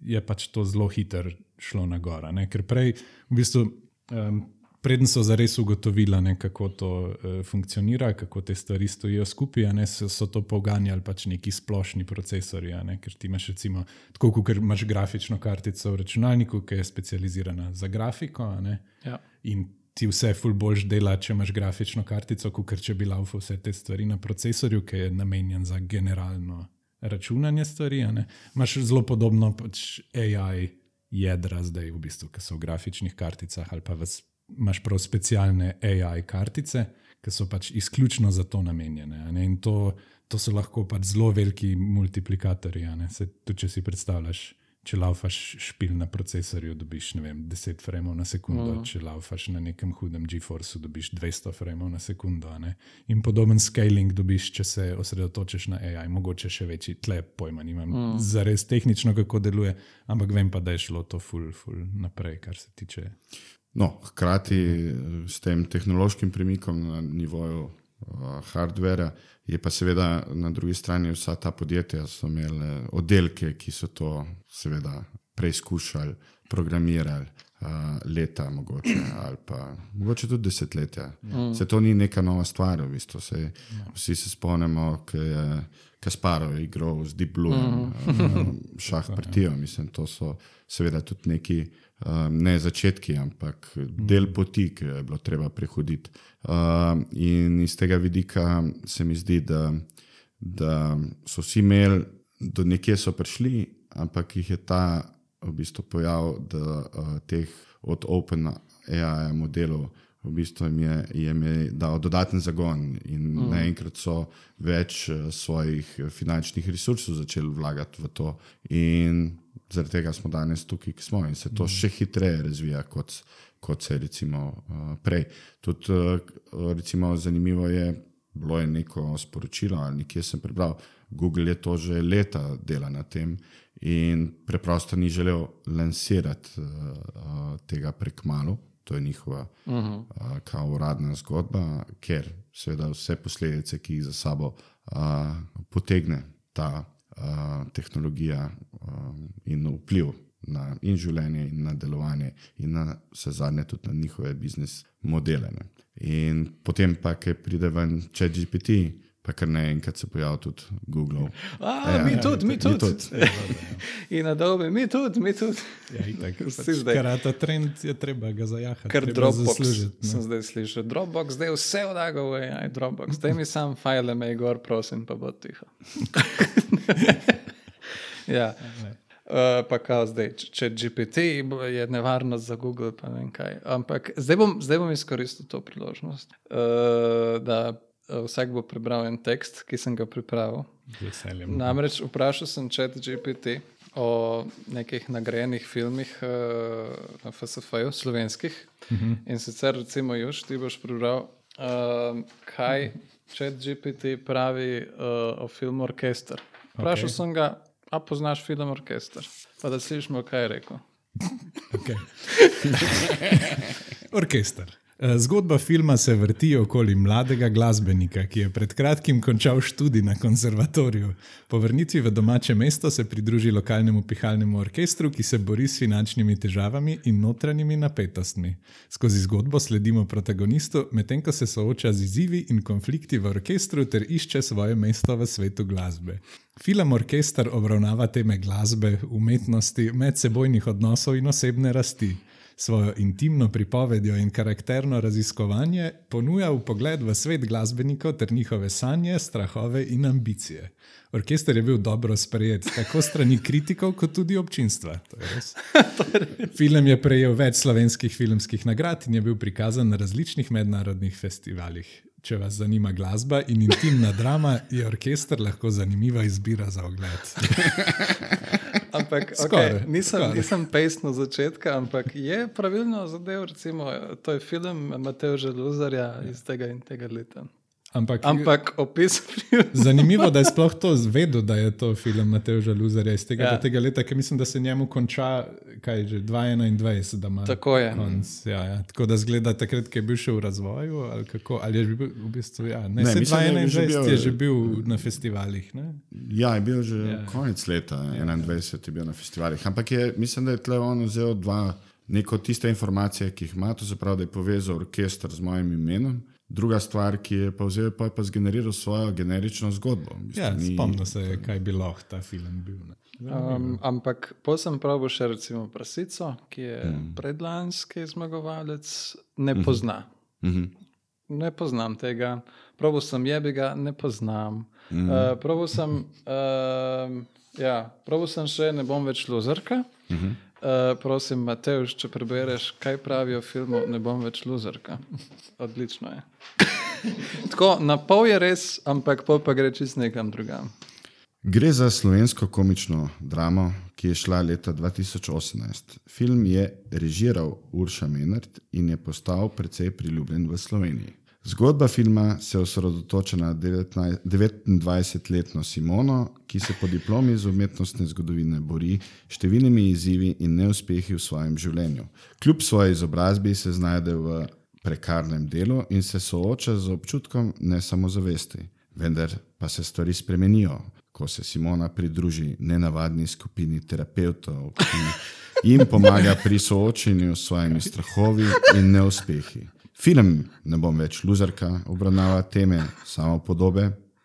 Speaker 2: je pač to zelo hitro šlo na gora. Ker prej, v bistvu, um, Preden so zares ugotovili, kako to uh, funkcionira, kako te stvari stojijo skupaj, ne, so, so to poganjali pač neki splošni procesori. Ne, ker ti imaš, recimo, tako kot imaš grafično kartico v računalniku, ki je specializirana za grafiko. Ne, ja. In ti vse ful boljš dela, če imaš grafično kartico, kot če bi laufal vse te stvari na procesorju, ki je namenjen za generalno računanje stvari. Imáš zelo podobno pač AI jedra zdaj, v bistvu, ki so v grafičnih karticah ali pa v imaš prav specialne AI kartice, ki so pač izključno za to namenjene. In to, to so lahko pač zelo veliki multiplikatorji. Tudi, če si predstavljaš, če laufaš špil na procesorju, dobiš vem, 10 frame na sekundo, mm. če laufaš na nekem hudem GeForceu, dobiš 200 frame na sekundo. In podoben scaling dobiš, če se osredotočiš na AI, mogoče še večji tle pojma. Nimam mm. za res tehnično, kako deluje, ampak vem pa, da je šlo to ful, ful naprej, kar se tiče.
Speaker 3: No, hkrati s tem tehnološkim premikom na nivoju hardvera, je pa seveda na drugi strani vsa ta podjetja, so imeli oddelke, ki so to seveda preizkušali, programirali. Uh, leta, mogoče, ali pa mogoče tudi desetletja. Mm. Se to ni neka nova stvar, v bistvu. Se, ja. Vsi se spomnimo, da je Kasparov igral z Deep Blue, mm. uh, šah partijo. Mislim, to so seveda tudi neki ne začetki, ampak del poti, ki je bilo treba prehoditi. Um, in iz tega vidika se mi zdi, da, da so vsi imeli, do nekje so prišli, ampak jih je ta v bistvu pojav, da uh, teh od OpenAI modelov. V bistvu jim je, jim je dal dodaten zagon, in mm. naenkrat so več svojih finančnih resursov začeli vlagati v to. In zaradi tega smo danes tukaj, ki smo in se to mm. še hitreje razvija, kot, kot se je recimo uh, prej. Tudi uh, recimo, zanimivo je, bilo je neko sporočilo ali nekje sem prebral, Google je to že leta dela na tem in preprosto ni želel lansirati uh, uh, tega prek malu. To je njihova uh -huh. uh, uradna zgodba, ker seveda vse posledice, ki jih za sabo uh, potegne ta tehnologija um, in vpliv na in življenje, in na delovanje, in na vse zadnje tudi na njihove biznis modele. Ne. In potem pa, ki pride ven, če GPT, pa kar naenkrat se pojavi tudi Google.
Speaker 1: A, ja, mi, ja, tudi, mi, mi tudi, mi tudi. in na dobe, mi tudi, mi tudi.
Speaker 2: Ja, tako, pač, ker ta trend je treba ga zajahati.
Speaker 1: Ker Dropbox, sem zdaj slišal, Dropbox, zdaj vse odagove, aj Dropbox, zdaj mi sam file, me gor, prosim, pa bo tiho. ja. Uh, pa kao zdaj, če, če GPT je nevarnost za Google, pa ne vem kaj. Ampak zdaj bom, zdaj bom izkoristil to priložnost, uh, da vsak bo prebral en tekst, ki sem ga pripravil.
Speaker 2: Veseljem.
Speaker 1: Namreč vprašal sem chat GPT o nekih nagrajenih filmih uh, na FSF-ju, slovenskih. Uh -huh. In sicer, recimo, Juž, ti boš prebral, uh, kaj chat GPT pravi uh, o filmu Orkester. Vprašal okay. sem ga, a poznaš film Orkester, pa da slišimo, kaj je rekel.
Speaker 2: Okay. Orkester. Eh, zgodba filma se vrti okoli mladega glasbenika, ki je pred kratkim končal študij na konzervatoriju. Po vrnitvi v domače mesto se pridruži lokalnemu pihalnemu orkestru, ki se bori s finančnimi težavami in notranjimi napetostmi. Skozi zgodbo sledimo protagonistu, medtem ko se sooča z izzivi in konflikti v orkestru ter išče svoje mesto v svetu glasbe. Film Orkester obravnava teme glasbe, umetnosti, medsebojnih odnosov in osebne rasti svojo intimno pripovedjo in karakterno raziskovanje ponuja v pogled v svet glasbenikov ter njihove sanje, strahove in ambicije. Orkester je bil dobro sprejet, tako strani kritikov, kot tudi občinstva. Film je prejel več slovenskih filmskih nagrad in je bil prikazan na različnih mednarodnih festivalih. Če vas zanima glasba in intimna drama, je orkester lahko zanimiva izbira za ogled.
Speaker 1: ampak okay, nisem, nisem pejst na začetku, ampak je pravilno zadev, recimo, to je film Mateoža Luzarja iz tega in tega leta.
Speaker 2: Ampak,
Speaker 1: Ampak opis.
Speaker 2: Zanimivo je, da je sploh to zvedel, da je to film Mateoža Luzarja iz tega, ja. tega leta, ker mislim, da se njemu konča, kaj že 2021.
Speaker 1: Tako je.
Speaker 2: Konc, ja, ja. Tako da zgleda takrat, ki je bil še v razvoju. Ali, kako, ali je bil v bistvu. Ja. Ne, ne, mislim, 2021 je, že bil, je že bil na festivalih. Ne?
Speaker 3: Ja, je bil že ja. konec leta 2021 je bil na festivalih. Ampak je, mislim, da je tle on vzel dva. Neko tiste informacije, ki jih ima, to se pravi, da je povezal orkester z mojim imenom, Druga stvar, ki je pa vzel, pa je pa zgeneriral svojo generično zgodbo.
Speaker 2: Ja, ni... Spomnim se, kaj bi lahko ta film bil.
Speaker 1: Um, ampak posem pravi še recimo Prasico, ki je mm. predlanski zmagovalec, ne mhm. pozna. Mm -hmm. Ne poznam tega, pravi sem jebiga, ne poznam. Mm -hmm. uh, pravi sem, uh, ja, sem še, ne bom več luzerka. Mm -hmm. Uh, prosim, Mateus, če prebereš, kaj pravijo o filmu, ne bom več luzerka. Odlično je. Tako, na pol je res, ampak pol pa gre čist nekam drugam.
Speaker 3: Gre za slovensko komično dramo, ki je šla leta 2018. Film je režiral Urša Menard in je postal precej priljubljen v Sloveniji. Zgodba filma se osredotoča na 29-letno Simono, ki se po diplomi iz umetnostne zgodovine bori s številnimi izzivi in neuspehi v svojem življenju. Kljub svoji izobrazbi se znajde v prekarnem delu in se sooča z občutkom ne samozavesti. Vendar pa se stvari spremenijo, ko se Simona pridruži nenavadni skupini terapeutov, ki jim pomaga pri soočenju s svojimi strahovi in neuspehi. Film Ne bom več luzarka, obravnava teme samo podobe,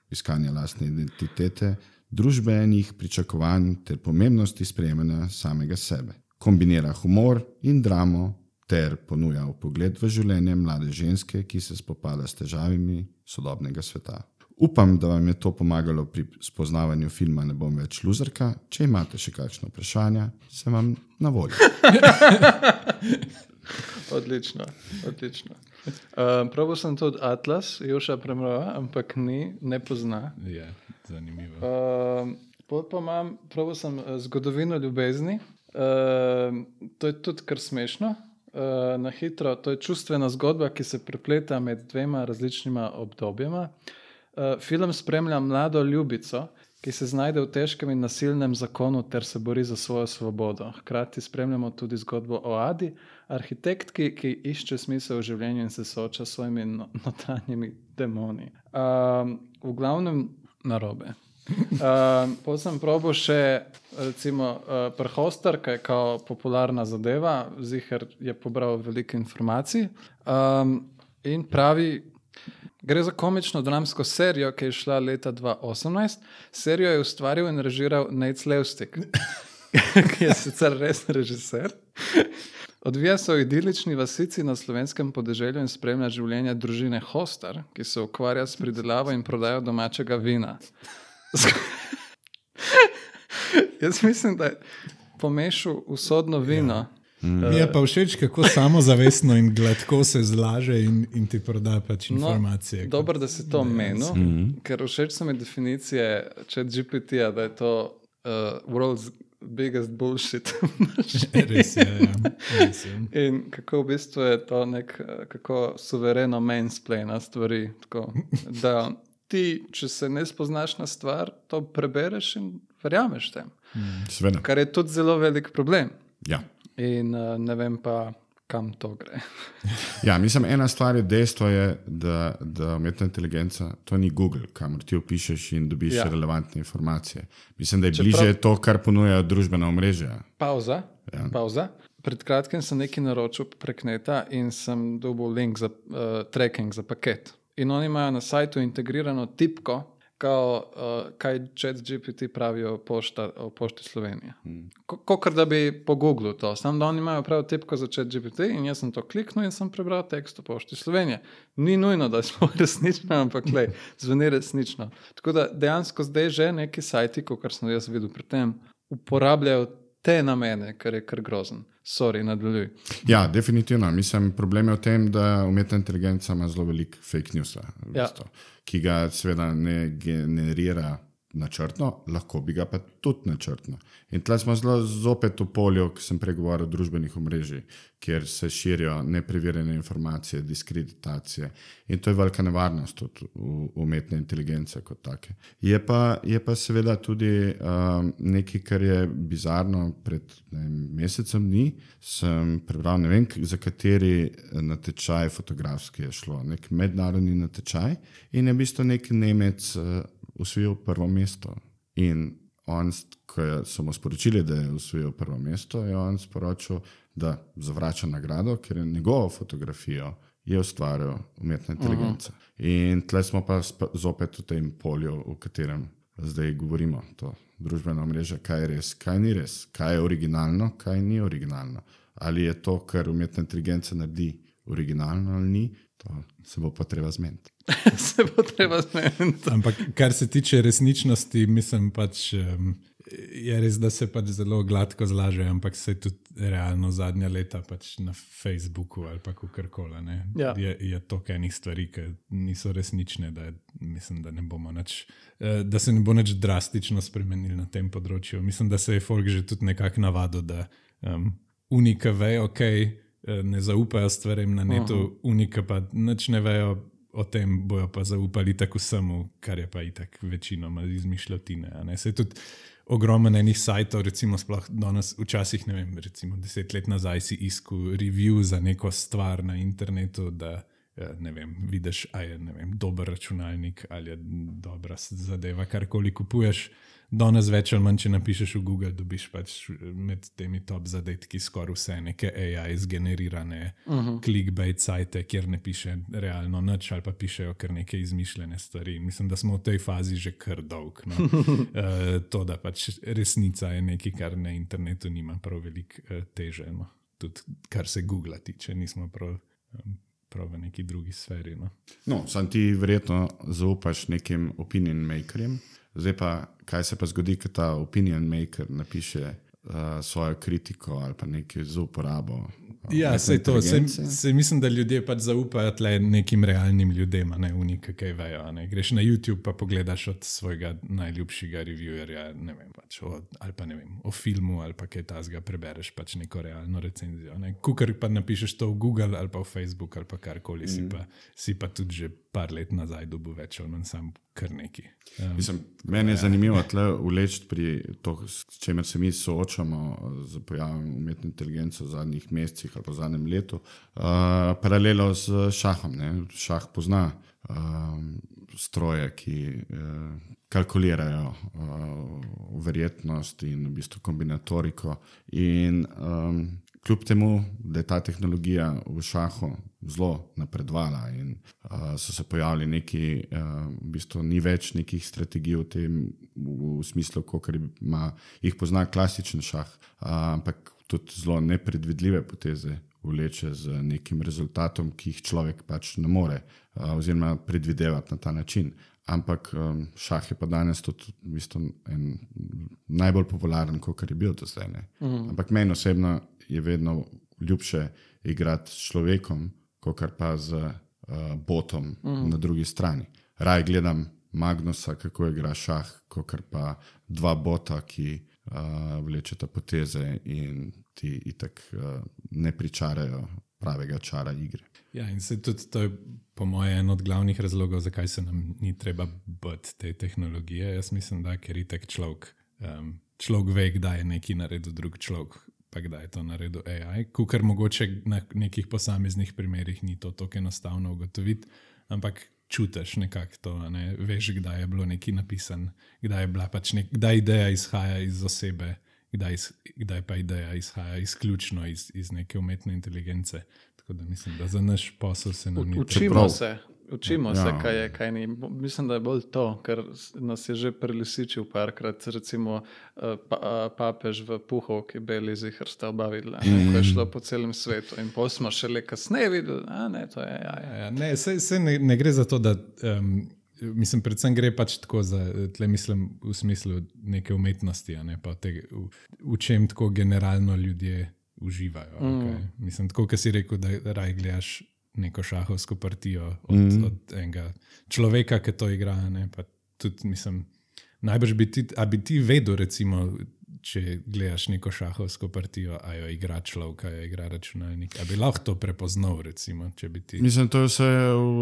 Speaker 3: iskanja lastne identitete, družbenih pričakovanj ter pomembnosti sprejemanja samega sebe. Kombinira humor in dramo ter ponuja pogled v življenje mlade ženske, ki se spopada s težavami sodobnega sveta. Upam, da vam je to pomagalo pri spoznavanju filma Ne bom več luzarka. Če imate še kakšno vprašanje, sem vam na voljo.
Speaker 1: odlično, odlično. Um, Pravno sem tudi Atlas, Joša Premrova, ampak ni, ne pozna.
Speaker 2: Je zanimivo.
Speaker 1: Um, pa imam, pravno sem eh, zgodovino ljubezni. Um, to je tudi kar smešno. Uh, na hitro, to je čustvena zgodba, ki se prepleta med dvema različnima obdobjema. Uh, film spremlja mlado ljubico, ki se znajde v težkem in nasilnem zakonu ter se bori za svojo svobodo. Hkrati spremljamo tudi zgodbo o Adi, arhitektki, ki išče smisel v življenju in se sooča s svojimi no, notranjimi demoni. Um, v glavnem narobe. Um, Potem sem probo še, recimo, uh, prehostar, ki je kao popularna zadeva, zihar je pobral veliko informacij. Um, in pravi, Gre za komično dramsko serijo, ki je šla leta 2018. Serijo je ustvaril in režiral Nate Levstik, ki je sicer res režiser. Odvija se v idilični vasici na slovenskem podeželju in spremlja življenje družine Hostar, ki se ukvarja s pridelavo in prodajo domačega vina. Jaz mislim, da pomešal usodno vino.
Speaker 2: Mi je pa všeč, kako samozavestno in gladko se zlaže in, in ti proda pač informacije.
Speaker 1: No, dobro, da si to omenil, mm -hmm. ker všeč so mi definicije čet GPT-ja, da je to uh, world's biggest bullshit.
Speaker 2: Res je. Ja. Res je.
Speaker 1: In kako v bistvu je to nek kako suvereno mansplain stvari. Tako, da ti, če se ne spoznaš na stvar, to prebereš in verjameš tem.
Speaker 3: Mm.
Speaker 1: Kar je tudi zelo velik problem.
Speaker 3: Ja.
Speaker 1: In uh, ne vem pa, kam to gre.
Speaker 3: ja, mislim, ena stvar je dejstvo, je, da, da umetna inteligenca to ni Google, kamor ti opišuješ in dobiš ja. relevantne informacije. Mislim, da je Čeprav... bliže to, kar ponujajo družbena omrežja.
Speaker 1: Pauza. Ja. Pauza. Pred kratkim sem nekaj naročil prek neta in sem dobil link za uh, tracking za paket. In oni imajo na sajtu integrirano tipko, kao, uh, kaj čet GPT pravijo pošta, o pošti Slovenije. Hmm. Kot da bi po Googlu to, samo da oni imajo prav tipko za čet GPT in jaz sem to kliknil in sem prebral tekst o pošti Slovenije. Ni nujno, da smo resnični, ampak le, zveni resnično. Tako da dejansko zdaj že neki sajti, kot sem jaz videl pri tem, uporabljajo te namene, kar je kar grozen. Sorry, nadaljuj.
Speaker 3: Ja, definitivno. Mislim, problem je v tem, da umetna inteligenca ima zelo veliko fake news, v bistvu, ja. ki ga seveda ne generira načrtno, lahko bi ga pa tudi načrtno. In tleh smo zelo zopet v polju, ki sem pregovarjal o družbenih omrežjih, kjer se širijo nepreverjene informacije, diskreditacije. In to je velika nevarnost v umetne inteligence kot take. Je pa, je pa seveda tudi um, nekaj, kar je bizarno. Pred vem, mesecem dni sem prebral, ne vem, za kateri natečaj fotografski je šlo, nek mednarodni natečaj in je v bistvu nek Nemec. Uh, usvojil prvo mesto. In on, ko so mu sporočili, da je usvojil prvo mesto, je on sporočil, da zavrača nagrado, ker je njegovo fotografijo je ustvaril umetna inteligenca. Uh -huh. In tle smo pa zopet v tem polju, v katerem zdaj govorimo. To družbeno mrežo, kaj je res, kaj ni res, kaj je originalno, kaj ni originalno. Ali je to, kar umetna inteligenca naredi, originalno ali ni, to se bo pa treba zmeniti.
Speaker 1: se bo treba zmeniti.
Speaker 2: Ampak kar se tiče resničnosti, mislim pač. Um, Je res, da se pač zelo gladko zlaže, ampak se tudi realno zadnja leta pač na Facebooku ali pa kakorkoli. Ja. Je, je to enih stvari, ki niso resnične, da, mislim, da, ne nač, eh, da se ne bo nič drastično spremenil na tem področju. Mislim, da se je folk že tudi nekako navadil, da um, unika vejo, ok, eh, ne zaupajo stvarem na netu, uh -huh. unika pa nič ne vejo o tem bojo pa zaupali tako samo, kar je pa i tak večinoma izmišljotine. Se je tudi ogromno enih sajtov, recimo, sploh danes, včasih, ne vem, recimo deset let nazaj si iskal review za neko stvar na internetu, ja, ne vem, vidiš, a je vem, dober računalnik ali je dobra zadeva, karkoli kupuješ. Danes več ali manj, če napišeš v Google, dobiš pač med temi top zadetki skoraj vse neke AI zgenerirane uh mhm. -huh. clickbait sajte, kjer ne piše realno nič ali pa pišejo kar neke izmišljene stvari. Mislim, da smo v tej fazi že kar dolg. No. uh, to, da pač resnica je nekaj, kar na internetu nima prav veliko uh, teže. No. Tudi kar se Google tiče, nismo prav. Um, Prav v neki drugi sferi. No,
Speaker 3: no sam ti verjetno zaupaš nekim opinion makerjem, Zdaj pa, kaj se pa zgodi, ko ta opinion maker napiše uh, svojo kritiko ali pa nekaj z uporabo
Speaker 2: Ja, se to. Se, mislim, da ljudje pač zaupajo tle nekim realnim ljudem, ne v neki, kaj vejo. Ne. Greš na YouTube, pa pogledaš od svojega najljubšega reviewerja, ne vem, pač o, ali pa ne vem, o filmu ali pa kaj tasga, prebereš pač neko realno recenzijo. Ne. Kukar pa napišeš to v Google ali pa v Facebook ali pa karkoli, mm. si, pa, si pa tudi že par let nazaj dobil več ali manj sam kar neki.
Speaker 3: Um, mislim, meni je ja. zanimivo tle uleči pri to, s čemer se mi soočamo z pojavom umetne inteligence v zadnjih mesecih ali pa v zadnjem letu, uh, paralelo z šahom. Ne? Šah pozna uh, stroje, ki uh, kalkulirajo uh, verjetnost in v bistvu kombinatoriko. In, um, kljub temu, da je ta tehnologija v šahu zelo napredovala in uh, so se pojavili neki, uh, v bistvu ni več nekih strategij v tem v, v smislu, kot jih pozna klasičen šah, uh, ampak tudi zelo nepredvidljive poteze vleče z nekim rezultatom, ki jih človek pač ne more, oziroma predvidevati na ta način. ampak um, šah je pa danes tudi v bistvu najbolj popularen, kot je bil do zdaj. Mm. Ampak meni osebno je vedno ljubše igrati s človekom, kot pa z uh, botom mm. na drugi strani. Raj gledam Magnusa, kako igra šah, kot pa dva bota, ki uh, vlečeta poteze in ti itak uh, ne pričarajo pravega čara igre.
Speaker 2: Ja, in se tudi to je, po mojem, en od glavnih razlogov, zakaj se nam ni treba bati te tehnologije. Jaz mislim, da ker je tek človek, um, človek ve, kdaj je nekaj naredil drug človek, pa kdaj je to naredil AI. Kukar mogoče na nekih posameznih primerih ni to tako enostavno ugotoviti, ampak čutiš nekako to, ne? veš, kdaj je bilo nekaj napisano, kdaj je bila pač nek, kdaj ideja izhaja iz osebe kdaj, kdaj pa ideja izhaja izključno iz, iz neke umetne inteligence. Tako da mislim, da za naš posel se nam ni
Speaker 1: učimo prav. se. Učimo ja. se, kaj je, kaj ni. Mislim, da je bolj to, ker nas je že prelisičil parkrat, recimo eh, pa, eh, papež v Puhovki, beli zihar sta oba videla, mm. ko je šlo po celem svetu. In pa smo šele kasneje videli, da ne, to je. Ja, ja.
Speaker 2: Ja, ne, se, se ne, ne gre za to, da um, Mislim, predvsem gre pač tako za tle, mislim, v smislu neke umetnosti, ne, te, v, v čem tako generalno ljudje uživajo. Mm. Okay. Mislim, tako, kot si rekel, da raj gledaš neko šahovsko partijo od, mm. od enega človeka, ki to igra. Ne, tudi, mislim, najbrž bi ti, bi ti vedel, recimo, če gledaš neko šahovsko partijo, a jo igra človek, a jo igra računalnik. A bi lahko to prepoznal, recimo, če bi ti.
Speaker 3: Mislim, to je vse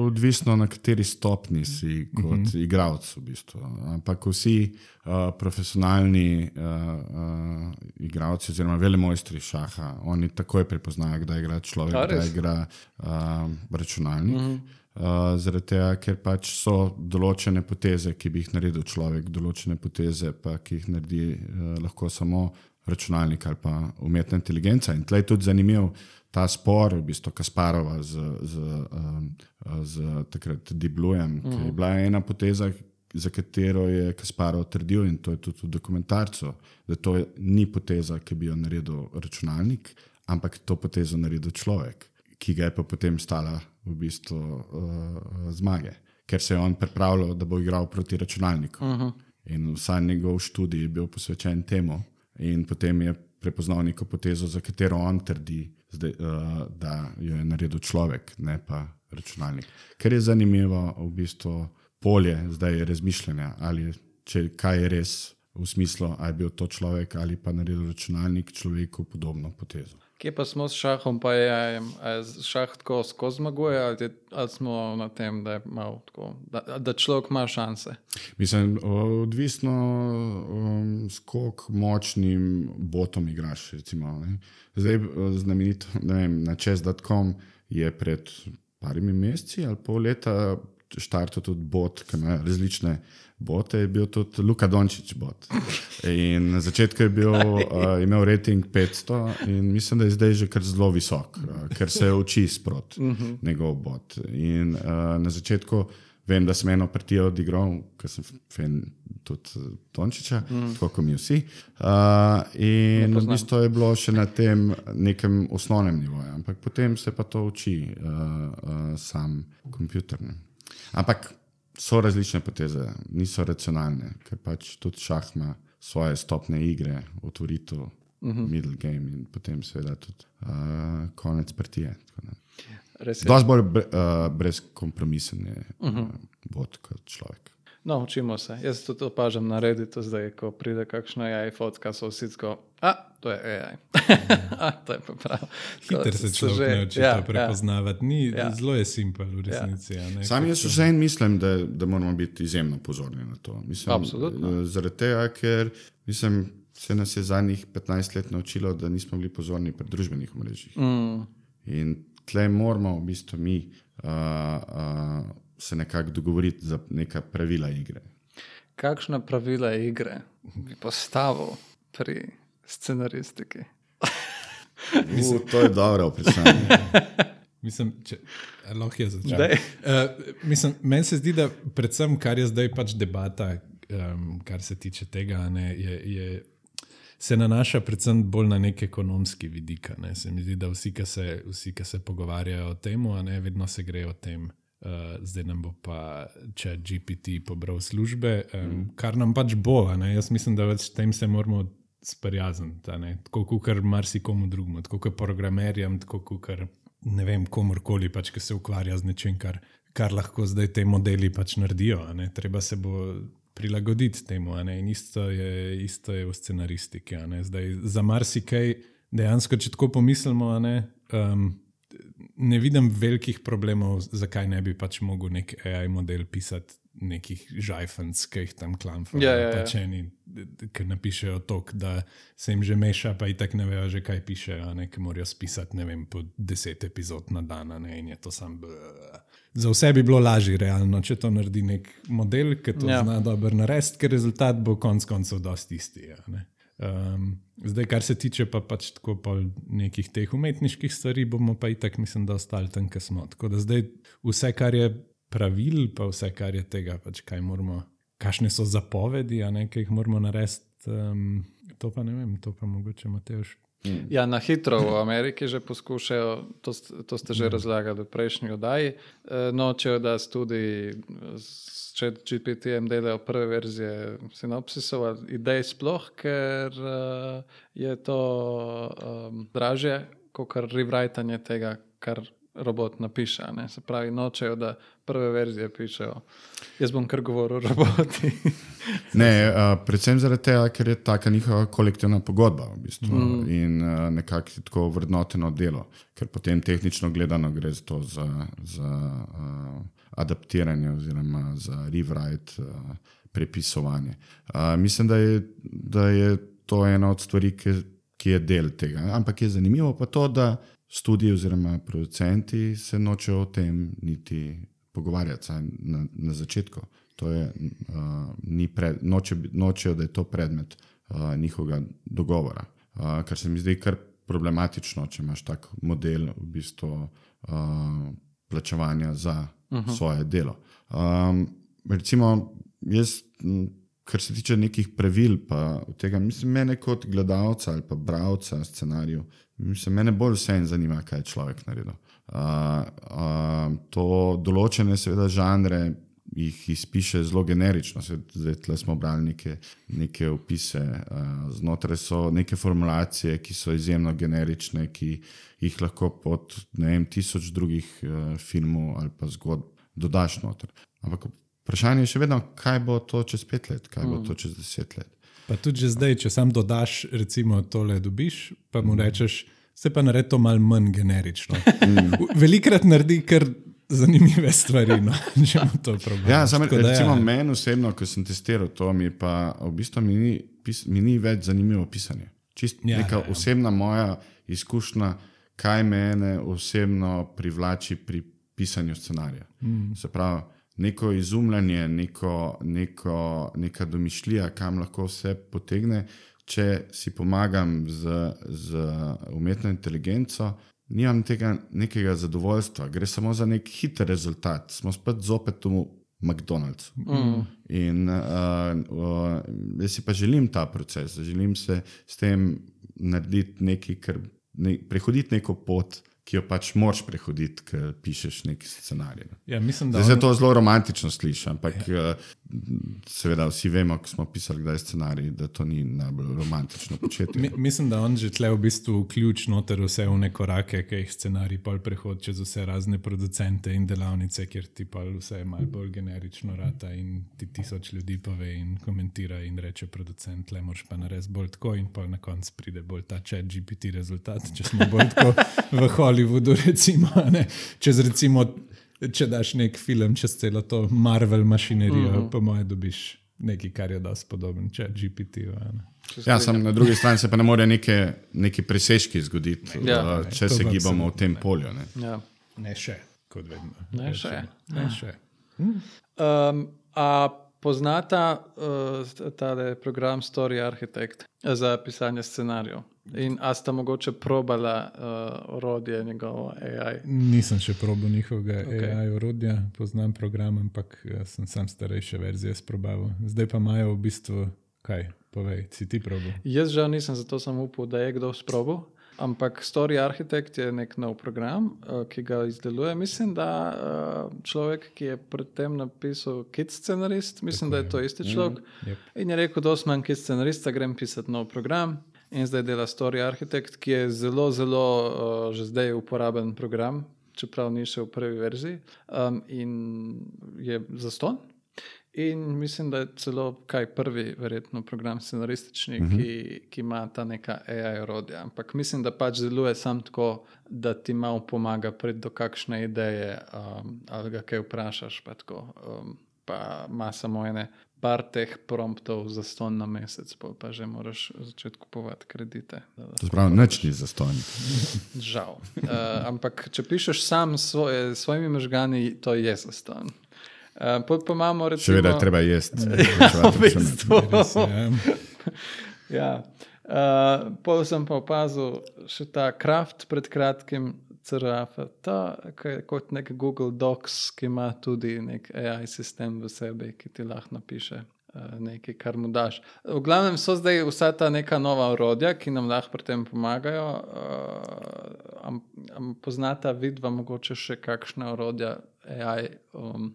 Speaker 3: odvisno, na kateri stopni si kot uh mhm. -huh. igralec. V bistvu. Ampak vsi uh, profesionalni uh, uh, igralci, oziroma velemojstri šaha, oni takoj prepoznajo, kdaj igra človek, kdaj igra uh, računalnik. Uh mhm. -huh. Uh, zaradi tega, ker pač so določene poteze, ki bi jih naredil človek, določene poteze, pa, ki jih naredi uh, lahko samo računalnik ali pa umetna inteligenca. In tleh je tudi zanimiv ta spor, v bistvu Kasparova z, z, um, z takrat Diblujem, mm. ki je mhm. bila ena poteza, za katero je Kasparov trdil, in to je tudi v dokumentarcu, da to ni poteza, ki bi jo naredil računalnik, ampak to potezo naredil človek ki ga je pa potem stala v bistvu uh, zmage, ker se je on pripravljal, da bo igral proti računalniku. Uh mhm. -huh. In vsa njegov študij je bil posvečen temu, in potem je prepoznal neko potezo, za katero on trdi, zdaj, uh, da jo je naredil človek, ne pa računalnik. Ker je zanimivo v bistvu polje zdaj razmišljanja, ali če kaj je res. V smislu, ali je bil to človek ali pa naredil računalnik človeku podobno potezo.
Speaker 1: Kje pa smo s šahom, pa je, je šah tako skozi zmaguje, ali, ali smo na tem, da, tako, da, da človek ima šanse?
Speaker 3: Mislim, odvisno, um, s koliko močnim botom igraš. Recimo, Zdaj, znamenito, vem, na čez.com je pred parimi meseci ali pol leta štartil tudi bot, ki ima različne bote, je bil tudi Luka Dončić bot. In na začetku je bil, uh, imel rating 500 in mislim, da je zdaj že kar zelo visok, uh, ker se uči sprot uh -huh. njegov bot. In uh, na začetku vem, da sem eno partijo odigral, ker sem fan tudi Dončića, uh -huh. tako kot mi vsi. Uh, in v bistvu je bilo še na tem nekem osnovnem nivoju, ampak potem se pa to uči uh, uh, sam kompjuter. Ampak so različne poteze, niso racionalne, ker pač tudi šah ima svoje stopne igre, otvoritev, uh mhm. -huh. middle game in potem seveda tudi uh, konec partije. Dosti bolj bre, uh, brezkompromisen je uh -huh. uh, bot kot človek.
Speaker 1: No, učimo se. Jaz tudi opažam na Redditu, zdaj, ko pride kakšna AI fotka, so vsi tako, a to je AI. a, to je prav.
Speaker 2: Hiter se človek že nauči ja, to ja. prepoznavati. Ni, ja. Zelo je simpel v resnici. Ja.
Speaker 3: Ja, Sam jaz vse en mislim, da, da moramo biti izjemno pozorni na to. Mislim,
Speaker 1: Absolutno.
Speaker 3: Eh, zaradi tega, ker mislim, se nas je zadnjih 15 let naučilo, da nismo bili pozorni pri družbenih mrežah. Mm. In tle moramo v bistvu mi. Uh, uh, se nekako dogovoriti za neka pravila igre.
Speaker 1: Kakšna pravila igre bi postavil pri scenaristiki?
Speaker 3: Mislim, to je dobro vprašanje.
Speaker 2: Mislim, če lahko jaz začnem. Uh, Meni se zdi, da predvsem, kar je zdaj pač debata, um, kar se tiče tega, ne, je, je, se nanaša predvsem bolj na nek ekonomski vidik. Ne. Se mi zdi, da vsi, ki se, se pogovarjajo o tem, vedno se grejo o tem Uh, zdaj nam bo pa če GPT pobral službe, um, mm. kar nam pač bo. Jaz mislim, da s tem se moramo sprijazniti. Tako kot marsikomu drugemu, tako kot programerjem, tako kot ne vem, komorkoli, pač, ki se ukvarja z nečim, kar, kar lahko zdaj te modeli pač naredijo. Treba se bo prilagoditi temu. In isto je, isto je v scenaristiki. Zdaj, za marsikaj, dejansko, če tako pomislimo, ne, um, ne vidim velikih problemov, zakaj ne bi pač mogel nek AI model pisati nekih žajfenc, ki jih tam klamfajo.
Speaker 1: Ja, ja, ja.
Speaker 2: pač eni, ki napišejo tok, da se jim že meša, pa i tak ne vejo, že kaj pišejo, ne, ki morajo spisati ne vem, po deset epizod na dan, ne, in je to sam. Bleh. Za vse bi bilo lažje, realno, če to naredi nek model, ki to ja. zna dobro narediti, ker rezultat bo konec koncev dosti isti. Ja, um, zdaj, kar se tiče pa pač tako nekih teh umetniških stvari, bomo pa itak, mislim, da ostali tam, kjer smo. Tako da zdaj vse, kar je pravil, pa vse, kar je tega, pač kaj moramo, kakšne so zapovedi, a ne, ki jih moramo narediti. Um, to pa ne vem, to pa mogoče Mateoš.
Speaker 1: Ja, na hitro v Ameriki že poskušajo, to, to ste že razlagali v prejšnji oddaji. Nočejo, da tudi s GPT-jem delajo prve verzije sinopsisov ali idej, sploh, ker je to um, dražje kot rewritanje tega, kar robot napiše. Ne? Se pravi, nočejo, da prve verzije pišejo. Jaz bom kar govoril o roboti.
Speaker 3: ne, uh, predvsem zaradi tega, ker je taka njihova kolektivna pogodba v bistvu, mm. in uh, nekako tako vrednoteno delo, ker potem tehnično gledano gre za to za, za uh, adaptiranje oziroma za rewrite, uh, prepisovanje. Uh, mislim, da je, da je to ena od stvari, ki, ki je del tega. Ampak je zanimivo pa to, da študiji oziroma producenti se nočejo o tem niti pogovarjati na, na začetku. Je, uh, pred, noče, nočejo, da je to predmet uh, njihovega dogovora. Uh, kar se mi zdi kar problematično, če imaš tak model v bistvu, uh, plačevanja za uh mhm. -huh. svoje delo. Um, recimo, jaz, kar se tiče nekih pravil, pa tega, mislim, mene kot gledalca ali pa bralca scenarijev, Mislim, mene bolj vse zanima, kaj je človek naredil. Uh, uh, to določene, seveda, žanre jih izpiše zelo generično. Zdaj smo brali neke, neke opise, uh, znotraj so neke formulacije, ki so izjemno generične, ki jih lahko pod ne vem, tisoč drugih uh, filmov ali pa zgodb dodaš noter. Ampak vprašanje je še vedno, kaj bo to čez pet let, kaj bo mm. to čez deset let.
Speaker 2: Pa tudi zdaj, če sam dodaš, recimo, tole dobiš, pa mu mm. rečeš, se pa naredi to malo manj generično. Mm. Velikrat naredi kar zanimive stvari, no, če imamo to problem.
Speaker 3: Ja, samo ja. recimo ja. meni osebno, ko sem testiral to, mi pa v bistvu mi ni, pis, mi ni več zanimivo pisanje. Čist ja, neka ja, ja. osebna moja izkušnja, kaj mene osebno privlači pri pisanju scenarija. Mm. Se pravi, neko izumljanje, neko, neko, neka domišljija, kam lahko vse potegne. Če si pomagam z, z umetno inteligenco, nimam tega nekega zadovoljstva, gre samo za nek hiter rezultat. Smo spet zopet v McDonald'su. Mm. In uh, uh, jaz si pa želim ta proces, želim se s tem narediti nekaj, kar ne, prehoditi neko pot ki jo pač moraš prehoditi, ker pišeš neki scenarij.
Speaker 2: Ja, mislim, da
Speaker 3: se on... to zelo romantično sliši, ampak ja. Seveda vsi vemo, ko smo pisali kdaj scenarij, da to ni najbolj romantično početje.
Speaker 2: Mi, mislim, da on že tle v bistvu ključ noter vse v neko rake, ki jih scenarij pol prehod čez vse razne producente in delavnice, kjer ti pa vse malo bolj generično rata in ti tisoč ljudi pove in komentira in reče producent, le moraš pa narediti bolj tako in pa na koncu pride bolj ta chat GPT rezultat, če smo bolj tako v. Hollywoodu, recimo, čez, recimo, če daš nek film čez celo to Marvel mašinerijo, uh mhm. -huh. po mojem, dobiš nekaj, kar je dosti podoben, če GPT.
Speaker 3: Ja, sam, na drugi strani se pa ne more neke, neki presežki zgoditi, ja. uh, če se gibamo v tem ne. polju.
Speaker 2: Ne. Ja. ne še, kot vedno.
Speaker 1: Ne, ne še.
Speaker 2: Ne še.
Speaker 1: Um, a poznata uh, ta program Story Architect za pisanje scenarijev? In a sta mogoče probala uh, orodje njegovo AI?
Speaker 2: Nisem še probal njihovega okay. AI orodja, poznam program, ampak eh, sem sam starejše verzije sprobal. Zdaj pa imajo v bistvu kaj, povej, si ti probal?
Speaker 1: Jaz žal nisem, zato sem upal, da je kdo sprobal. Ampak Story Architect je nek nov program, uh, ki ga izdeluje. Mislim, da uh, človek, ki je predtem napisal Kit scenarist, mislim,
Speaker 2: Tako
Speaker 1: da je to isti človek.
Speaker 2: Mm, yep.
Speaker 1: In je rekel, da sem Kit scenarist, grem pisati nov program. In zdaj dela Story Architect, ki je zelo, zelo uh, že zdaj uporaben program, čeprav ni še v prvi verziji. Um, in je zaston. In mislim, da je celo kaj prvi, verjetno, program scenaristični, uh -huh. ki, ki ima ta neka AI orodja. Ampak mislim, da pač deluje samo tako, da ti malo pomaga priti do kakšne ideje, um, ali ga kaj vprašaš. Pa, tako, um, pa ima samo ene par teh promptov za ston na mesec, pol pa že moraš začeti kupovati kredite.
Speaker 3: To pravi, nič ni za stojno.
Speaker 1: Žal. Uh, ampak če pišeš sam s svoje, svojimi možgani, to je za ston. Uh, pa imamo recimo.
Speaker 3: Seveda je treba jesti.
Speaker 1: Ja, v bistvu. Ja. Uh, Pol sem pa opazil še ta kraft pred kratkim, CRF, ta kot nek Google Docs, ki ima tudi nek AI sistem v sebi, ki ti lahko napiše uh, nekaj, kar mu daš. V glavnem so zdaj vsa ta neka nova orodja, ki nam lahko pri tem pomagajo. Uh, am, am poznata vidva mogoče še kakšna orodja AI, um,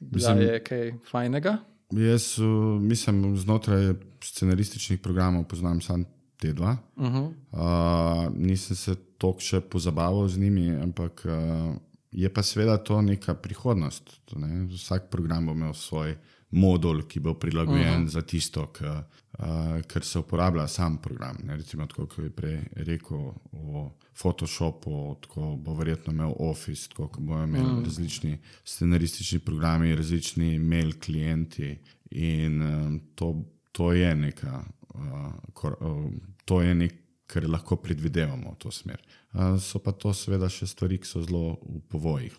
Speaker 1: da je kaj fajnega?
Speaker 3: Jaz uh, mislim, znotraj scenarističnih programov poznam samo te dva.
Speaker 1: Uh -huh.
Speaker 3: Uh, nisem se toliko še pozabaval z njimi, ampak uh, je pa seveda to neka prihodnost. To, ne? Vsak program bo imel svoj modul, ki bo prilagojen uh -huh. za tisto, k, uh, kar se uporablja sam program. Ne? Recimo, tako kot je prej rekel o Photoshopu, tako bo verjetno imel Office, tako kot bojo imeli uh -huh. različni scenaristični programi, različni mail klienti. In um, to, to je neka. Uh, kor, uh, to je nekaj, kar lahko predvidevamo v to smer. Uh, so pa to seveda še stvari, ki so zelo v povojih.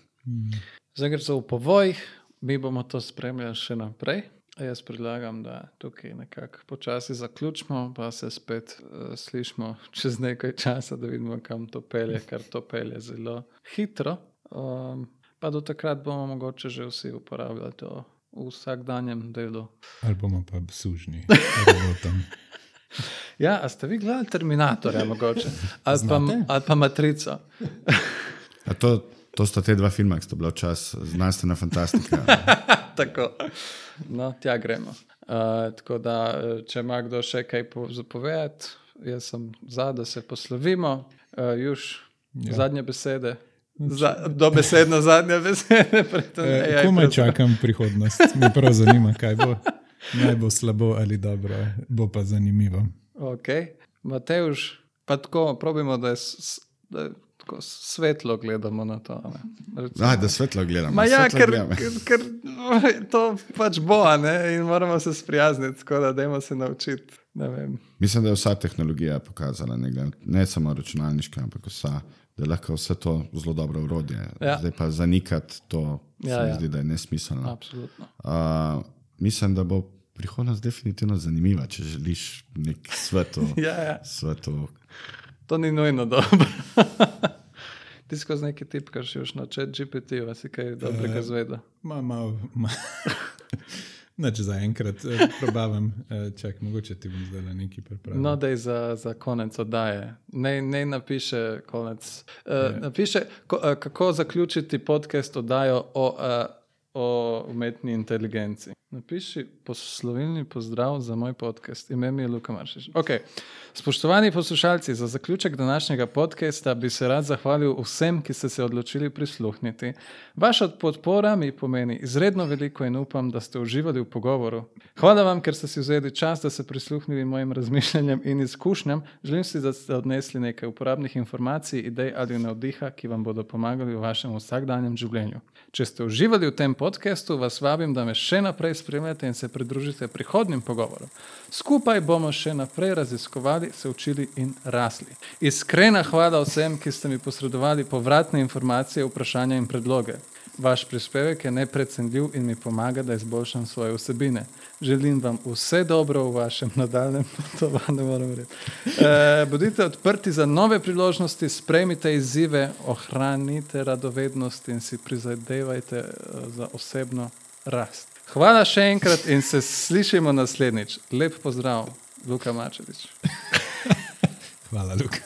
Speaker 1: Zdaj, ker so v povojih, mi bomo to spremljali še naprej. Jaz predlagam, da tukaj nekako počasi zaključimo, pa se spet uh, slišimo čez nekaj časa, da vidimo, kam to pelje, ker to pelje zelo hitro. Um, pa do takrat bomo mogoče že vsi uporabljali to v vsakdanjem delu.
Speaker 2: Ali bomo pa sužni robotom.
Speaker 1: Ja, a ste vi gledali Terminatorja, mogoče? Ali pa,
Speaker 2: Znate?
Speaker 1: ali pa Matrico?
Speaker 3: A To, to sta te dva filma, ki sta bila včasih znanstvena fantastika.
Speaker 1: Tako. No, tja gremo. Uh, tako da, če ima kdo še kaj po- zapovedati, jaz sem za, da se poslovimo. Uh, Juž, ja. zadnje besede. Za, dobesedno zadnje besede. preden
Speaker 2: E, komaj čakam prihodnost. Me prav zanima, kaj bo. Naj bo slabo ali dobro, bo pa zanimivo.
Speaker 1: Okay. Mateuš, pa tako, probimo, da je, da je tako svetlo gledamo na to.
Speaker 3: Ah, da svetlo gledamo.
Speaker 1: Ma ja,
Speaker 3: svetlo
Speaker 1: ker,
Speaker 3: gledamo.
Speaker 1: ker, ker to pač bo, a ne? in moramo se sprijazniti, tako da dajmo se naučiti.
Speaker 3: Mislim, da je vsa tehnologija pokazala, ne, ne samo računalniška, ampak vsa, da je lahko vse to zelo dobro urodje.
Speaker 1: Ja.
Speaker 3: Zdaj pa zanikati to,
Speaker 1: Ja,
Speaker 3: se mi
Speaker 1: ja.
Speaker 3: zdi, da je nesmiselno.
Speaker 1: Absolutno.
Speaker 3: Uh, mislim, da bo prihodnost definitivno zanimiva, če želiš nek svetu.
Speaker 1: Ja, ja.
Speaker 3: svetu.
Speaker 1: To ni nujno dobro. Ti skozi neki tip, kar si už na chat GPT, vas je kaj dobrega zvedel.
Speaker 2: Ma, mal, ma. Neč za enkrat, eh, probavam, eh, čak, mogoče ti bom zdaj nekaj pripravil.
Speaker 1: No, da je za, za konec oddaje. Ne, ne napiše konec. Uh, napiše, ko, uh, kako zaključiti podcast oddajo o, uh, o umetni inteligenci. Napiši poslovilni pozdrav za moj podcast. Ime mi je Luka Maršič. Okay. Spoštovani poslušalci, za zaključek današnjega podcasta bi se rad zahvalil vsem, ki ste se odločili prisluhniti. Vaša podpora mi pomeni izredno veliko in upam, da ste uživali v pogovoru. Hvala vam, ker ste si vzeli čas, da ste prisluhnili mojim razmišljanjem in izkušnjam. Želim si, da ste odnesli nekaj uporabnih informacij, idej ali navdiha, ki vam bodo pomagali v vašem vsakdanjem življenju. Če ste uživali v tem podkastu, vas vabim, da me še naprej spremljate in se pridružite prihodnim pogovorom. Skupaj bomo še naprej raziskovali, se učili in rasli. Iskrena hvala vsem, ki ste mi posredovali povratne informacije, vprašanja in predloge. Vaš prispevek je neprecenljiv in mi pomaga, da izboljšam svoje vsebine. Želim vam vse dobro v vašem nadaljem potovanju. E, bodite odprti za nove priložnosti, sprejmite izzive, ohranite radovednost in si prizadevajte eh, za osebno rast. Hvala še enkrat in se slišimo naslednjič. Lep pozdrav, Luka Mačetič.
Speaker 2: Hvala, Luka.